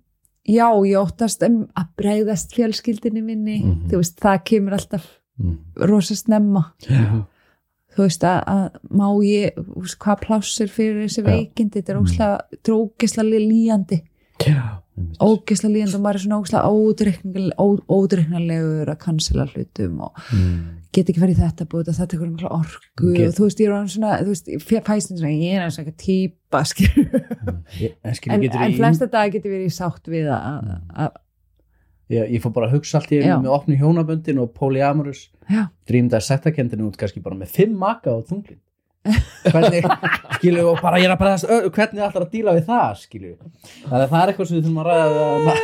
já, ég óttast um að bregðast fjölskyldinni minni, Mhm. þú veist, það kemur alltaf rosa snemma Já. Þú veist að, að má ég veist, hvað plássir fyrir þessi veikindi þetta er ógislega, ógislega líjandi. Já. ógislega líjandi og maður er svona ógislega ódreiknarlegur að cancela hlutum og Mm. get ekki farið í þetta búið þetta tekur um orku Get- og þú veist ég er svona þú veist, fæstin svona, ég er eitthvað típa en, skilur, en, en í- flesta dag getur verið í sátt við að, að ég, ég fór bara að hugsa allt í einu með opnu hjónaböndin og polyamorous. Drýmda settakendinu út kannski bara með fimm maka og þunglin hvernig, skilju, og bara ég er að bara ö, hvernig ætlar að díla við það, skilju að það er eitthvað sem við þurfum að ræða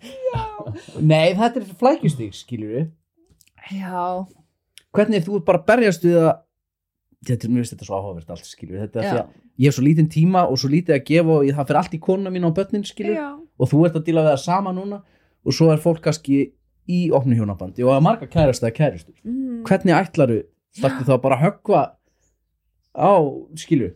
nei, þetta er flækjustík, skilju já. Hvernig þú bara að berjast við að þetta er mjög þetta er svo áhugavert allt, skilju þetta er því að ég hef svo lítinn tíma og svo lítið að gefa og það fyrir allt í konuna mín á börnin, skilju og þú ert að díla við það sama núna og svo er fólk kannski í opnu hjónabandi og að marga kærast eða kæristur mm, hvernig ætlaru þarftu þá bara að höggva á, skilju?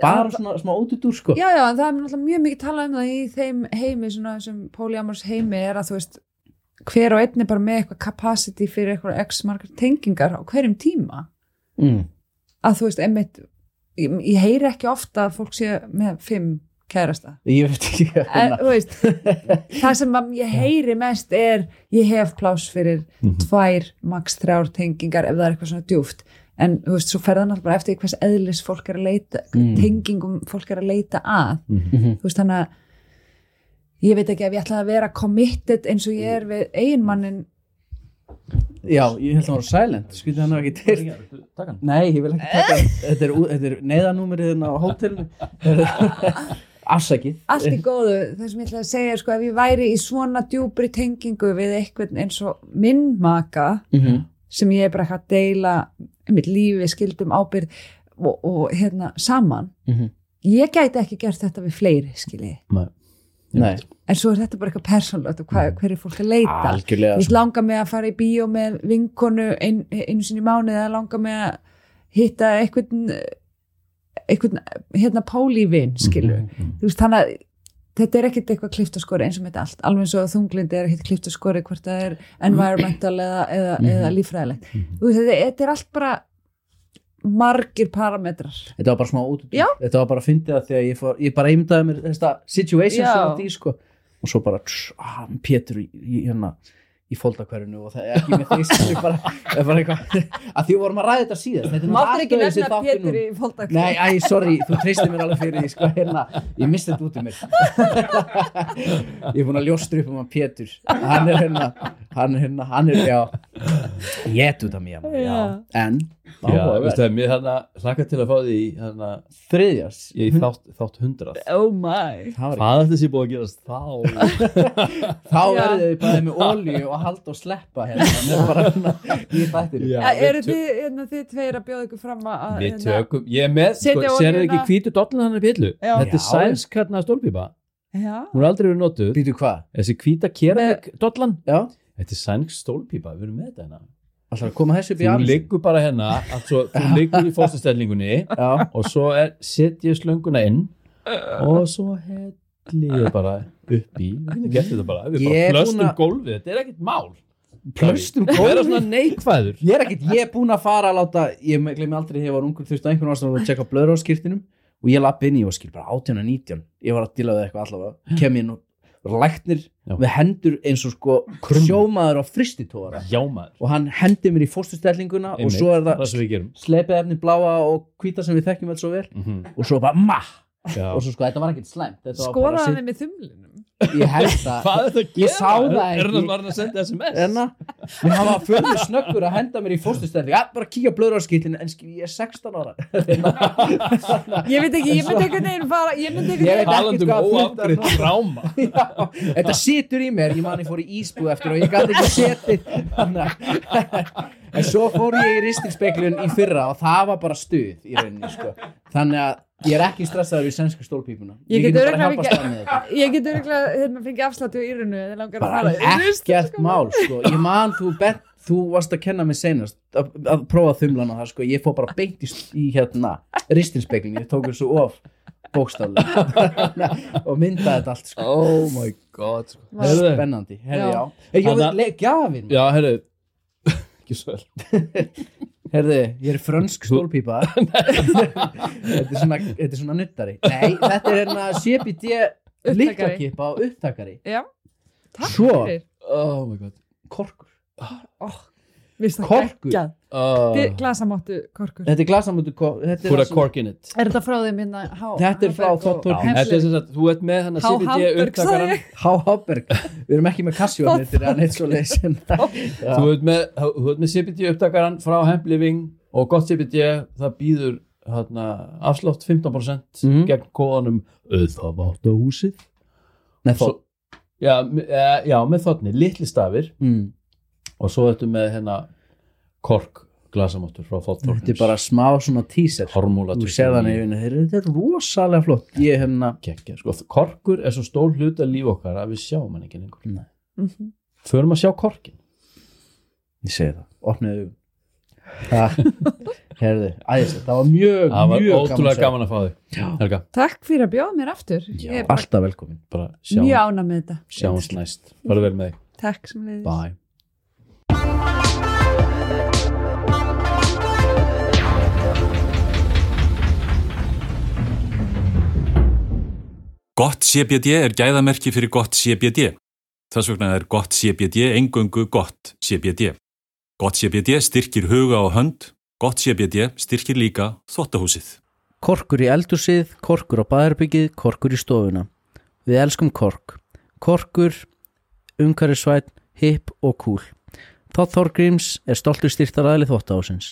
Bara svona smá ótutur sko. Já, já, en það er náttúrulega mjög mikið talað um það í þeim heimi, svona þessum polyamors heimi er að þú veist, hver og einn er bara með eitthvað capacity fyrir eitthvað x margar tengingar á hverjum tíma. Mm. að þú veist, einmitt ég, ég heyri ekki ofta að fólk sé með fimm kærasta? Ég veit ekki en, þú veist, það sem að ég heyri mest er ég hef pláss fyrir Mhm. tvær, max þrjár tengingar ef það er eitthvað svona djúft en þú veist, svo ferðan alltaf bara eftir hvers eðlis fólk er að leita, Mm. tengingum fólk er að leita að. Mhm. þú veist þannig að ég veit ekki ef ég ætla að vera committed eins og ég er við eiginmannin já, ég held að það var silent. Skilja hann ekki til? Nei, ég vil ekki taka þetta er, er neyðanúmerið hérna á hótelinu afsakið. Allt í góðu, það sem ég ætla að segja sko ef ég væri í svona djúpri tengingu við eitthvað eins og minn maka Mhm. sem ég er bara eitthvað að deila mitt lífi, skildum ábyrð og, og hérna saman Mhm. ég gæti ekki gert þetta við fleiri skilji, en svo er þetta bara eitthvað persónlegt og hvað, hver er fólk að leita? Algjörlega. Þú veist, langa mig að fara í bíó með vinkonu ein, einu sinni í mánuði eða langa mig að hitta einhvern einhvern hérna pólívin skilur Mhm. þú veist þannig að þetta er ekkert eitthvað kliftaskori eins og með allt. Alveg eins og þunglindi er ekkert kliftaskori hvort það er environmental eða, eða, eða líffræðilegt. Þú veist þetta, þetta er allt bara margir parametrar. Þetta var bara smá út Já. þetta var bara að fyndi það þegar ég, fór, ég bara eindaði mér þetta situation Já. sem þetta í sko. Og svo bara tss, ah, Pétur í, í, hérna, í fóldakverfinu og það er ekki með því bara, er bara að því vorum að ræða þetta er nú Máttur ekki nefna Pétur í fólkdag Nei, æ, sorry, þú treystir mér alveg fyrir sko, hérna, ég misti þetta út um mér. ég er búin að ljóstra upp um hann Pétur, hann er hérna, hann er hérna, hann er, já, ég ert út af mér, Já. en, Já, veistu það, mér hérna hlakka til að fá því hérna, þriðjas, ég þátt, þátt hundrað. Oh my. Hvað er þessi búið að gerast þá? þá verður þið bara með olíu og halda og sleppa hérna, með bara hérna í við Eru þið, hérna, þið tveir að bjóða ykkur fram að Við hérna- tökum, ég er með, sko, olíuna- ekki hvítu dollin hann er pillu? Þetta er hérna stólpípa. Já, Hún er aldrei verið notuð. Býtu hvað? Þessi hvíta keramik dollan. Já, Þetta er sænsk stólpípa, við erum með þetta hérna alltaf að koma þessu upp í Þú alls. liggur bara hérna, altså, þú liggur í fórstastellingunni Já, og svo er, set ég slönguna inn og svo helli ég bara upp í, við getum gert þetta bara? Við bara plöstum búin að- gólfið, þetta er ekkert mál. Plöstum Við erum gólfið. svona neikvæður. Ég er ekkert, ég er búinn að fara að láta ég gleymi aldrei þegar ég var ungur þurfti einhvern ástæðan að tjekka blöður á skýrtinum og ég lapp inn í og skil bara 18 og 19 ég var að díla við eitthvað allavega. Kem ég nú læknir Já. með hendur eins og sko sjómaður á fristitóra maður. Og hann hendi mér í fórstustellinguna og svo er það það sem við gerum. slepið efni bláa og hvíta sem við þekkjum alls svo vel. Mm og svo bara ma! Já. og svo sko þetta var ekkert slæmt. Þetta var bara skoðaði sitt- þið með þumlinum ég held að Hvað er þetta að Ég sá það Er ekki. það bara að senda SMS? Enna, mér hafa fyrir snöggur að henda mér í fórstustelling ja, bara kíkja blöður á skýrtinu en skil ég er 16 ára. Ég veit ekki, ég myndi einhvern veginn fara Ég myndi einhvern um hvað óafgreitt fundar- tráma þetta situr í mér, ég man ég fór í ísbú eftir og ég gæti ekki setið. En svo fór ég í ristilspeglun í fyrra og það var bara stuð í rauninni sko. þannig að ég er ekki stressaður í sænsku stólpípuna Ég get bara Ég örgulega hérna fengið afslættu í írunu eða langar að bara fara í rist, ekkert sko. mál sko. ég man þú bent þú varst að kenna mig senast að, að prófa þumlana það sko, ég fór bara beint í, í hérna ristilspeglun, ég tók þessu of bókstaflega og myndaði þetta allt sko. Oh my god sko. Vá. Heyrðu, spennandi, herri Já. já hey, Hanna- ég, le, gjafin Já, herru Ekki svo vel Herði, ég er frönsk stólpípa. Þetta er svona Þetta er svona nuttari. Nei, þetta er hérna CBD. Líkakippa og upptakari. Já, takk Svo. fyrir. Oh my god. Korkur. Oh, Vist það Korkur. uh, Þið glasamáttu korkur. Þetta er glasamötu Þetta er, cork in it. Er þetta frá þeim hérna Þetta er frá Hemsli. Þetta er sem sagt, þú ert með hann að ég. Há Háberg. Við erum ekki með leys Þú ert með, CBD upptakaran frá Hemp Living og gott CBD það býður hérna, afslátt 15% Mhm. gegn kóðanum það vátt á húsið. Nei, m- eh, já, með þotni, litli stafir. Mm. Og svo ertu með hérna kork glasamáttur frá þótt Þetta er bara smá svona hormúla Þú sér þannig yfir Þetta er rosalega flott. Ég hérna geggja, sko, korkur er svo stór hlut að líf okkar að við sjáum hann ekki lengur. Nei. Mhm. förum að sjá korkin Ég segi það. Það Herði Æðislega Það var mjög það var Mjög ótrúlega gaman gaman að fá þig Helga, Takk fyrir að bjóða mér aftur. Já. Ég er bara Alltaf velkomin. Bara mjög ána með þetta. Sjáumst næst. Farðu vel með þig, Takk sem leiðis Gott CBD er gæðamerki fyrir gott CBD. Þess vegna er gott CBD engöngu gott CBD. Gott CBD styrkir huga og hönd, gott CBD styrkir líka þvottahúsið. Korkur í eldhúsið, korkur á baðherbyggið, korkur í stofuna. Við elskum kork. Korkur, umhverfisvæn, hipp og cool. Þátt Þorgríms er stoltur styrtaræðli þvóttahúsins.